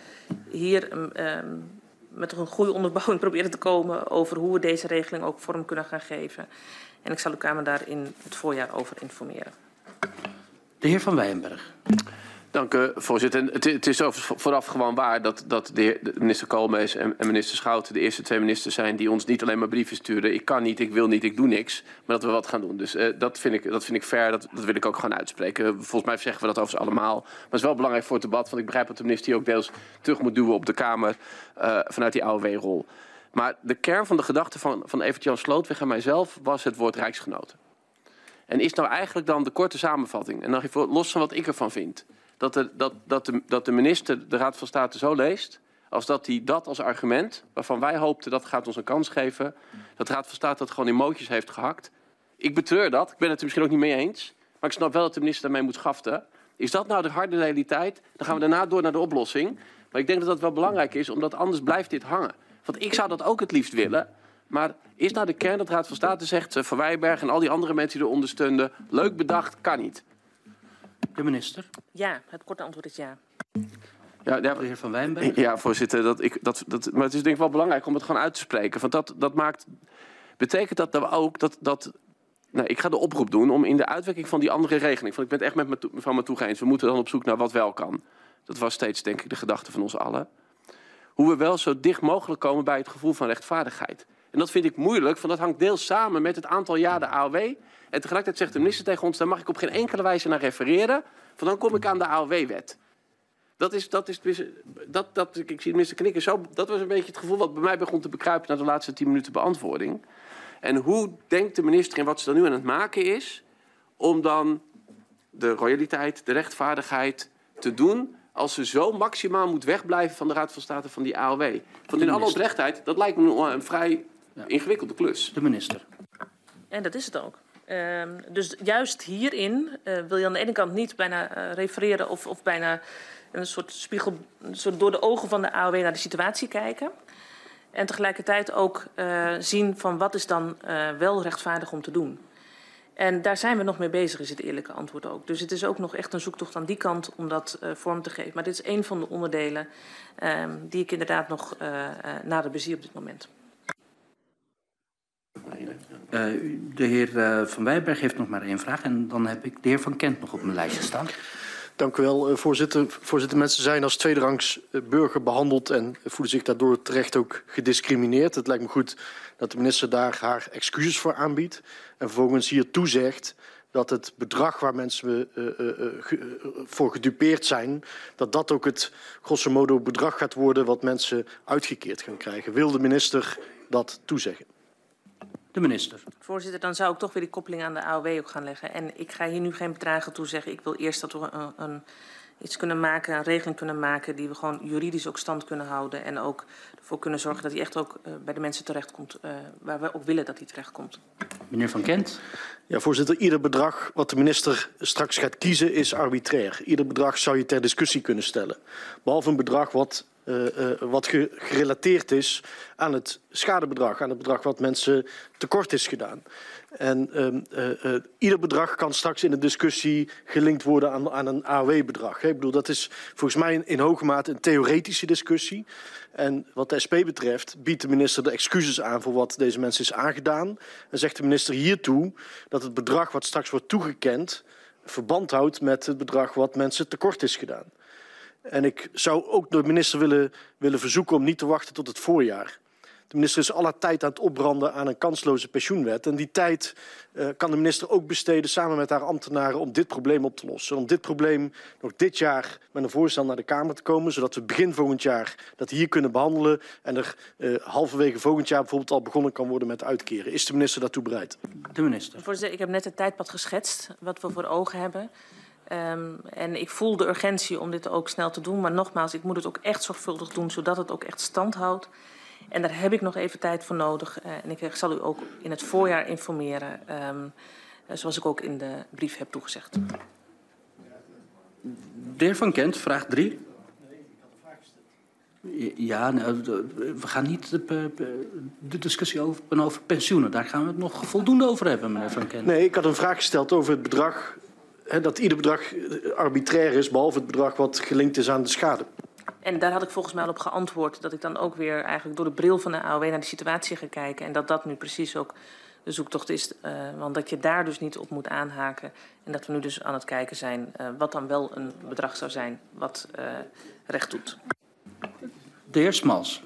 hier. Um, met een goede onderbouwing <laughs> proberen te komen over hoe we deze regeling ook vorm kunnen gaan geven. En ik zal de Kamer daar in het voorjaar over informeren. De heer Van Weyenberg. Dank u, voorzitter. Het, het is vooraf gewoon waar dat, dat de, minister Koolmees en, minister Schouten de eerste twee ministers zijn die ons niet alleen maar brieven sturen. Ik kan niet, ik wil niet, ik doe niks. Maar dat we wat gaan doen. Dus uh, dat, vind ik, dat vind ik fair, dat, dat wil ik ook gewoon uitspreken. Volgens mij zeggen we dat over allemaal. Maar het is wel belangrijk voor het debat, want ik begrijp dat de minister hier ook deels terug moet duwen op de Kamer uh, vanuit die AOW-rol. Maar de kern van de gedachte van, van Evert-Jan Slootweg en mijzelf was het woord rijksgenoten. En is nou eigenlijk dan de korte samenvatting, en dan even los van wat ik ervan vind, dat de, dat, dat, de, dat de minister de Raad van State zo leest, als dat hij dat als argument, waarvan wij hoopten dat gaat ons een kans geven, dat de Raad van State dat gewoon in mootjes heeft gehakt. Ik betreur dat, ik ben het er misschien ook niet mee eens, maar ik snap wel dat de minister daarmee moet schaften. Is dat nou de harde realiteit? Dan gaan we daarna door naar de oplossing. Maar ik denk dat dat wel belangrijk is, omdat anders blijft dit hangen. Want ik zou dat ook het liefst willen. Maar is nou de kern dat de Raad van State zegt... Uh, Van Wijberg en al die andere mensen die er ondersteunen... leuk bedacht, kan niet? De minister. Ja, het korte antwoord is ja. Ja, ja, de heer Van Wijnberg. Ja, voorzitter. Dat ik, dat, dat, maar het is denk ik wel belangrijk om het gewoon uit te spreken. Want dat, dat maakt, betekent dat dan ook dat... dat nou, ik ga de oproep doen om in de uitwerking van die andere regeling... Want ik ben het echt met mevrouw Matoe eens. We moeten dan op zoek naar wat wel kan. Dat was steeds, denk ik, de gedachte van ons allen. Hoe we wel zo dicht mogelijk komen bij het gevoel van rechtvaardigheid. En dat vind ik moeilijk, want dat hangt deels samen met het aantal jaar de AOW. En tegelijkertijd zegt de minister tegen ons, daar mag ik op geen enkele wijze naar refereren, want dan kom ik aan de AOW-wet. Dat is, dat is, dat, dat, ik zie de minister knikken, zo, dat was een beetje het gevoel wat bij mij begon te bekruipen na de laatste tien minuten beantwoording. En hoe denkt de minister in wat ze dan nu aan het maken is, om dan de royaliteit, de rechtvaardigheid te doen als ze zo maximaal moet wegblijven van de Raad van State van die AOW. Want in alle oprechtheid, dat lijkt me een vrij ingewikkelde klus. De minister. En dat is het ook. Ehm, dus juist hierin eh, wil je aan de ene kant niet bijna eh, refereren of, of bijna een soort spiegel, een soort door de ogen van de AOW naar de situatie kijken. En tegelijkertijd ook eh, zien van wat is dan eh, wel rechtvaardig om te doen. En daar zijn we nog mee bezig, is het eerlijke antwoord ook. Dus het is ook nog echt een zoektocht aan die kant om dat eh, vorm te geven. Maar dit is een van de onderdelen ehm, die ik inderdaad nog eh, eh, nader bezie op dit moment. Eh, de heer eh, Van Wijberg heeft nog maar één vraag. En dan heb ik de heer Van Kent nog op mijn lijstje staan. Dank u wel, eh, voorzitter. Voorzitter, mensen zijn als tweederangs burger behandeld en voelen zich daardoor terecht ook gediscrimineerd. Het lijkt me goed dat de minister daar haar excuses voor aanbiedt en vervolgens hier toezegt dat het bedrag waar mensen voor gedupeerd zijn, dat dat ook het grosso modo bedrag gaat worden wat mensen uitgekeerd gaan krijgen. Wil de minister dat toezeggen? De minister. Voorzitter, dan zou ik toch weer die koppeling aan de AOW ook gaan leggen. En ik ga hier nu geen bedragen toe zeggen. Ik wil eerst dat we een, een, iets kunnen maken, een regeling kunnen maken... die we gewoon juridisch ook stand kunnen houden. En ook ervoor kunnen zorgen dat die echt ook uh, bij de mensen terechtkomt... Uh, waar we ook willen dat die terechtkomt. Meneer Van Kent. Ja, voorzitter, ieder bedrag wat de minister straks gaat kiezen is arbitrair. Ieder bedrag zou je ter discussie kunnen stellen. Behalve een bedrag wat, wat ge gerelateerd is aan het schadebedrag, aan het bedrag wat mensen tekort is gedaan. En uh, ieder bedrag kan straks in de discussie gelinkt worden aan, aan een AOW-bedrag. Ik bedoel, dat is volgens mij in, in hoge mate een theoretische discussie. En wat de SP betreft biedt de minister de excuses aan voor wat deze mensen is aangedaan. En zegt de minister hiertoe dat het bedrag wat straks wordt toegekend verband houdt met het bedrag wat mensen tekort is gedaan. En ik zou ook de minister willen, willen verzoeken om niet te wachten tot het voorjaar. De minister is alle tijd aan het opbranden aan een kansloze pensioenwet. En die tijd uh, kan de minister ook besteden samen met haar ambtenaren om dit probleem op te lossen. Om dit probleem nog dit jaar met een voorstel naar de Kamer te komen. Zodat we begin volgend jaar dat hier kunnen behandelen. En er uh, halverwege volgend jaar bijvoorbeeld al begonnen kan worden met uitkeren. Is de minister daartoe bereid? De minister. Voorzitter, ik heb net het tijdpad geschetst wat we voor ogen hebben. Um, en ik voel de urgentie om dit ook snel te doen. Maar nogmaals, ik moet het ook echt zorgvuldig doen, zodat het ook echt stand houdt. En daar heb ik nog even tijd voor nodig. Uh, en ik zal u ook in het voorjaar informeren, um, zoals ik ook in de brief heb toegezegd. De heer Van Kent, vraag 3. Ja, nou, we gaan niet de, de discussie over, over pensioenen. Daar gaan we het nog voldoende over hebben, meneer Van Kent. Nee, ik had een vraag gesteld over het bedrag. Dat ieder bedrag arbitrair is, behalve het bedrag wat gelinkt is aan de schade. En daar had ik volgens mij al op geantwoord dat ik dan ook weer eigenlijk door de bril van de AOW naar de situatie ga kijken. En dat dat nu precies ook de zoektocht is. Uh, want dat je daar dus niet op moet aanhaken. En dat we nu dus aan het kijken zijn uh, wat dan wel een bedrag zou zijn wat recht doet. De heer Smals.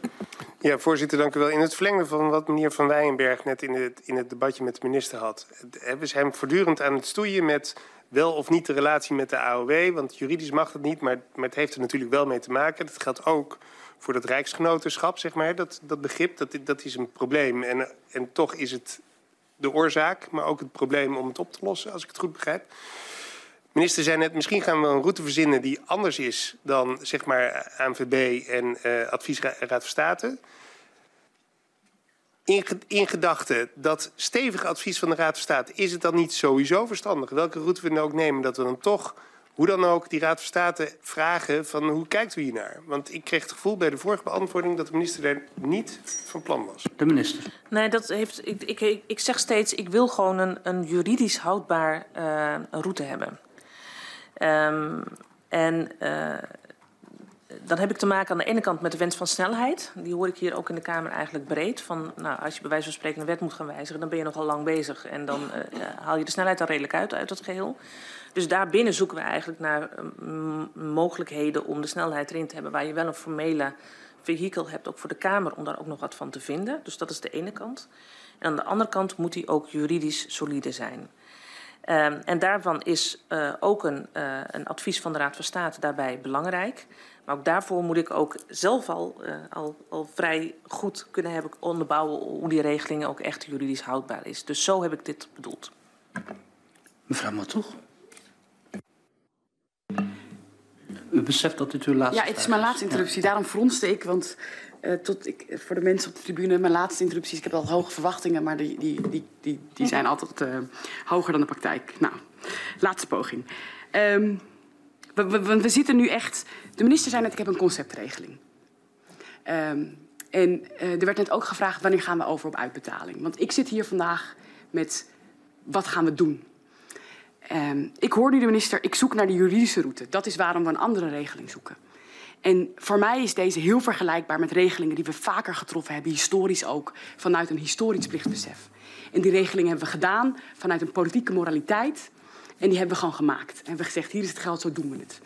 Ja, voorzitter, dank u wel. In het verlengde van wat meneer Van Wijenberg net in het, in het debatje met de minister had. We zijn voortdurend aan het stoeien met wel of niet de relatie met de AOW. Want juridisch mag dat niet, maar, maar het heeft er natuurlijk wel mee te maken. Dat geldt ook voor dat rijksgenotenschap, zeg maar. Dat, dat begrip, dat, dat is een probleem. En, en toch is het de oorzaak, maar ook het probleem om het op te lossen, als ik het goed begrijp. Minister zei net, misschien gaan we een route verzinnen die anders is dan zeg maar ANVB en uh, Adviesraad van State. In, in gedachte dat stevige advies van de Raad van State, is het dan niet sowieso verstandig, welke route we dan ook nemen, dat we dan toch, hoe dan ook, die Raad van State vragen van hoe kijkt u hiernaar? Want ik kreeg het gevoel bij de vorige beantwoording dat de minister daar niet van plan was. De minister. Nee, dat heeft, ik, ik, ik zeg steeds, ik wil gewoon een, een juridisch houdbaar uh, route hebben. Um, en uh, dan heb ik te maken aan de ene kant met de wens van snelheid. Die hoor ik hier ook in de Kamer eigenlijk breed. Van, nou, als je bij wijze van spreken een wet moet gaan wijzigen, dan ben je nogal lang bezig. En dan uh, haal je de snelheid er redelijk uit, uit het geheel. Dus daarbinnen zoeken we eigenlijk naar um, mogelijkheden om de snelheid erin te hebben. Waar je wel een formele vehikel hebt, ook voor de Kamer, om daar ook nog wat van te vinden. Dus dat is de ene kant. En aan de andere kant moet die ook juridisch solide zijn. Um, en daarvan is uh, ook een, uh, een advies van de Raad van State daarbij belangrijk. Maar ook daarvoor moet ik ook zelf al, uh, al, al vrij goed kunnen hebben onderbouwen hoe die regeling ook echt juridisch houdbaar is. Dus zo heb ik dit bedoeld. Mevrouw Matoeg. U beseft dat dit uw laatste Ja, het is mijn laatste interruptie. Daarom fronste ik, want uh, tot ik, voor de mensen op de tribune, mijn laatste interrupties, ik heb al hoge verwachtingen, maar die, die, die, die, die zijn altijd uh, hoger dan de praktijk. Nou, laatste poging. Um, we, zitten nu echt. De minister zei net: ik heb een conceptregeling. Um, en uh, er werd net ook gevraagd: wanneer gaan we over op uitbetaling? Want ik zit hier vandaag met wat gaan we doen? Um, ik hoor nu de minister: ik zoek naar de juridische route. Dat is waarom we een andere regeling zoeken. En voor mij is deze heel vergelijkbaar met regelingen die we vaker getroffen hebben, historisch ook, vanuit een historisch plichtbesef. En die regeling hebben we gedaan vanuit een politieke moraliteit. En die hebben we gewoon gemaakt. En hebben gezegd, hier is het geld, zo doen we het.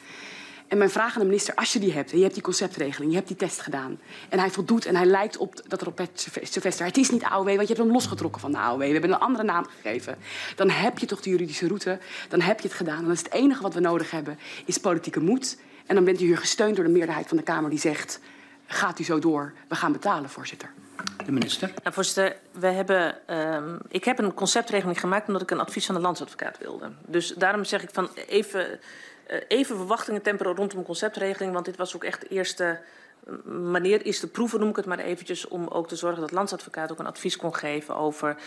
En mijn vraag aan de minister, als je die hebt, en je hebt die conceptregeling, je hebt die test gedaan, en hij voldoet en hij lijkt op dat er op het Sylvester, het is niet AOW, want je hebt hem losgetrokken van de AOW, we hebben een andere naam gegeven, dan heb je toch de juridische route, dan heb je het gedaan. Dan is het enige wat we nodig hebben, is politieke moed. En dan bent u hier gesteund door de meerderheid van de Kamer die zegt, gaat u zo door, we gaan betalen, voorzitter. De minister. Nou, voorzitter, we hebben, um, ik heb een conceptregeling gemaakt omdat ik een advies van de landsadvocaat wilde. Dus daarom zeg ik van even, uh, even verwachtingen temperen rondom een conceptregeling. Want dit was ook echt de eerste manier, eerste proeven noem ik het maar eventjes. Om ook te zorgen dat de landsadvocaat ook een advies kon geven over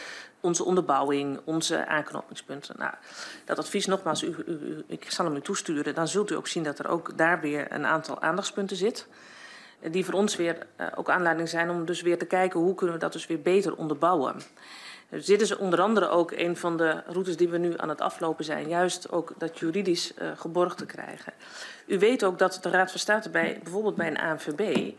onze onderbouwing, onze aanknopingspunten. Nou, dat advies nogmaals, u, ik zal hem u toesturen. Dan zult u ook zien dat er ook daar weer een aantal aandachtspunten zit die voor ons weer uh, ook aanleiding zijn om dus weer te kijken hoe kunnen we dat dus weer beter onderbouwen. Dus dit is onder andere ook een van de routes die we nu aan het aflopen zijn. Juist ook dat juridisch uh, geborgd te krijgen. U weet ook dat de Raad van State bij, bijvoorbeeld bij een ANVB...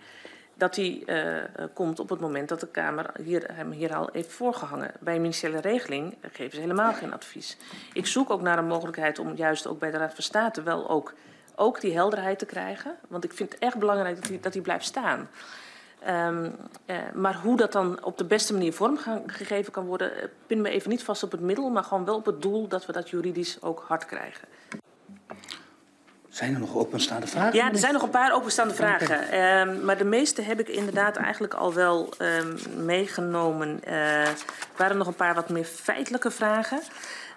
dat die uh, komt op het moment dat de Kamer hier, hem hier al heeft voorgehangen. Bij een ministeriële regeling geven ze helemaal geen advies. Ik zoek ook naar een mogelijkheid om juist ook bij de Raad van State wel ook ook die helderheid te krijgen. Want ik vind het echt belangrijk dat die, dat die blijft staan. Um, uh, maar hoe dat dan op de beste manier vormgegeven kan worden, pin me even niet vast op het middel, maar gewoon wel op het doel dat we dat juridisch ook hard krijgen. Zijn er nog openstaande vragen? Ja, er zijn nog een paar openstaande vragen. Um, maar de meeste heb ik inderdaad eigenlijk al wel um, meegenomen. Uh, er waren nog een paar wat meer feitelijke vragen.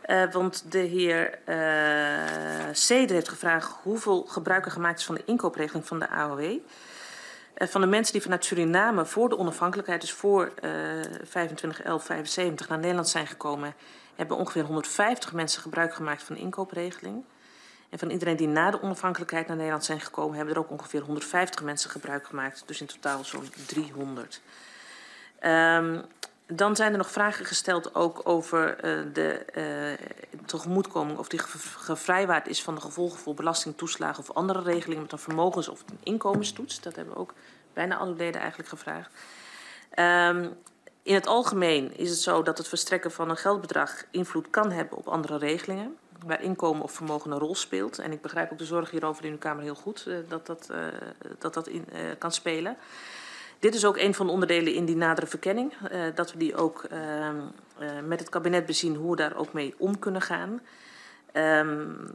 Uh, want de heer uh, Ceder heeft gevraagd hoeveel gebruik er gemaakt is van de inkoopregeling van de AOW. Uh, van de mensen die vanuit Suriname voor de onafhankelijkheid, dus voor uh, 25-11-75, naar Nederland zijn gekomen, hebben ongeveer 150 mensen gebruik gemaakt van de inkoopregeling. En van iedereen die na de onafhankelijkheid naar Nederland zijn gekomen, hebben er ook ongeveer 150 mensen gebruik gemaakt. Dus in totaal zo'n 300. Um, dan zijn er nog vragen gesteld ook over uh, de uh, tegemoetkoming of die gevrijwaard is van de gevolgen voor belasting, toeslagen of andere regelingen met een vermogens- of een inkomenstoets. Dat hebben ook bijna alle leden eigenlijk gevraagd. Um, in het algemeen is het zo dat het verstrekken van een geldbedrag invloed kan hebben op andere regelingen. Waar inkomen of vermogen een rol speelt. En ik begrijp ook de zorg hierover in uw Kamer heel goed, uh, dat dat, uh, dat, dat in, uh, kan spelen. Dit is ook een van de onderdelen in die nadere verkenning. Dat we die ook uh, met het kabinet bezien hoe we daar ook mee om kunnen gaan. Um,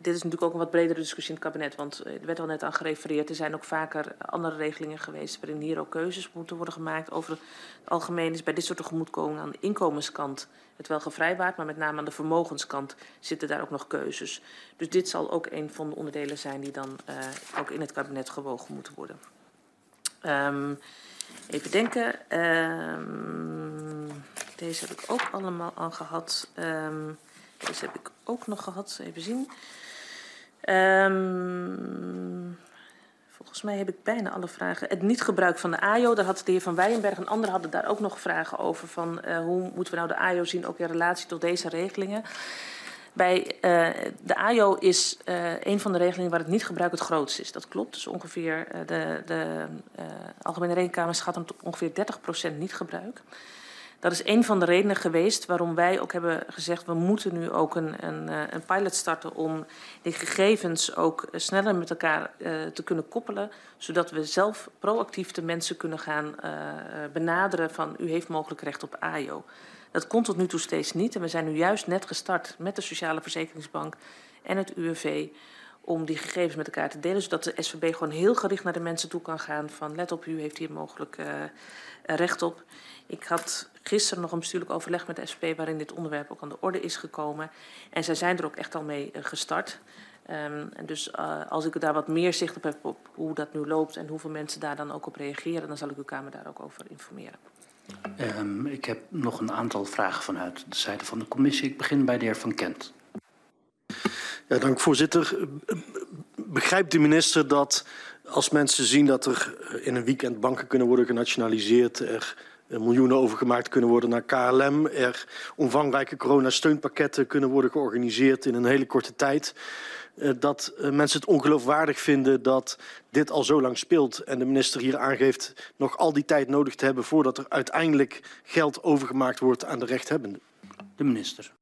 dit is natuurlijk ook een wat bredere discussie in het kabinet, want er werd al net aan gerefereerd. Er zijn ook vaker andere regelingen geweest waarin hier ook keuzes moeten worden gemaakt. Over het algemeen is bij dit soort tegemoetkomingen aan de inkomenskant het wel gevrijwaard, maar met name aan de vermogenskant zitten daar ook nog keuzes. Dus dit zal ook een van de onderdelen zijn die dan ook in het kabinet gewogen moeten worden. Um, even denken. Um, deze heb ik ook allemaal al gehad. Um, ook nog gehad. Even zien. volgens mij heb ik bijna alle vragen. Het niet gebruik van de AIO, daar had de heer Van Weijenberg en anderen hadden daar ook nog vragen over. Van uh, hoe moeten we nou de AIO zien, ook in relatie tot deze regelingen. Bij uh, de AJO is uh, een van de regelingen waar het niet gebruik het grootst is. Dat klopt. Dus ongeveer de, de Algemene Rekenkamer schat om ongeveer 30% niet gebruik. Dat is een van de redenen geweest waarom wij ook hebben gezegd... we moeten nu ook een, een, een pilot starten om die gegevens ook sneller met elkaar te kunnen koppelen... zodat we zelf proactief de mensen kunnen gaan benaderen van... u heeft mogelijk recht op AJO. Dat kon tot nu toe steeds niet. En we zijn nu juist net gestart met de Sociale Verzekeringsbank en het UWV om die gegevens met elkaar te delen, zodat de SVB gewoon heel gericht naar de mensen toe kan gaan van let op, u heeft hier mogelijk uh, recht op. Ik had gisteren nog een bestuurlijk overleg met de SP waarin dit onderwerp ook aan de orde is gekomen. En zij zijn er ook echt al mee uh, gestart. Um, en dus uh, als ik daar wat meer zicht op heb op hoe dat nu loopt en hoeveel mensen daar dan ook op reageren, dan zal ik uw Kamer daar ook over informeren. Um, ik heb nog een aantal vragen vanuit de zijde van de commissie. Ik begin bij de heer Van Kent. Ja, dank voorzitter. Begrijpt de minister dat als mensen zien dat er in een weekend banken kunnen worden genationaliseerd, er miljoenen overgemaakt kunnen worden naar KLM, er omvangrijke coronasteunpakketten kunnen worden georganiseerd in een hele korte tijd, uh, dat uh, mensen het ongeloofwaardig vinden dat dit al zo lang speelt en de minister hier aangeeft nog al die tijd nodig te hebben voordat er uiteindelijk geld overgemaakt wordt aan de rechthebbenden? De minister.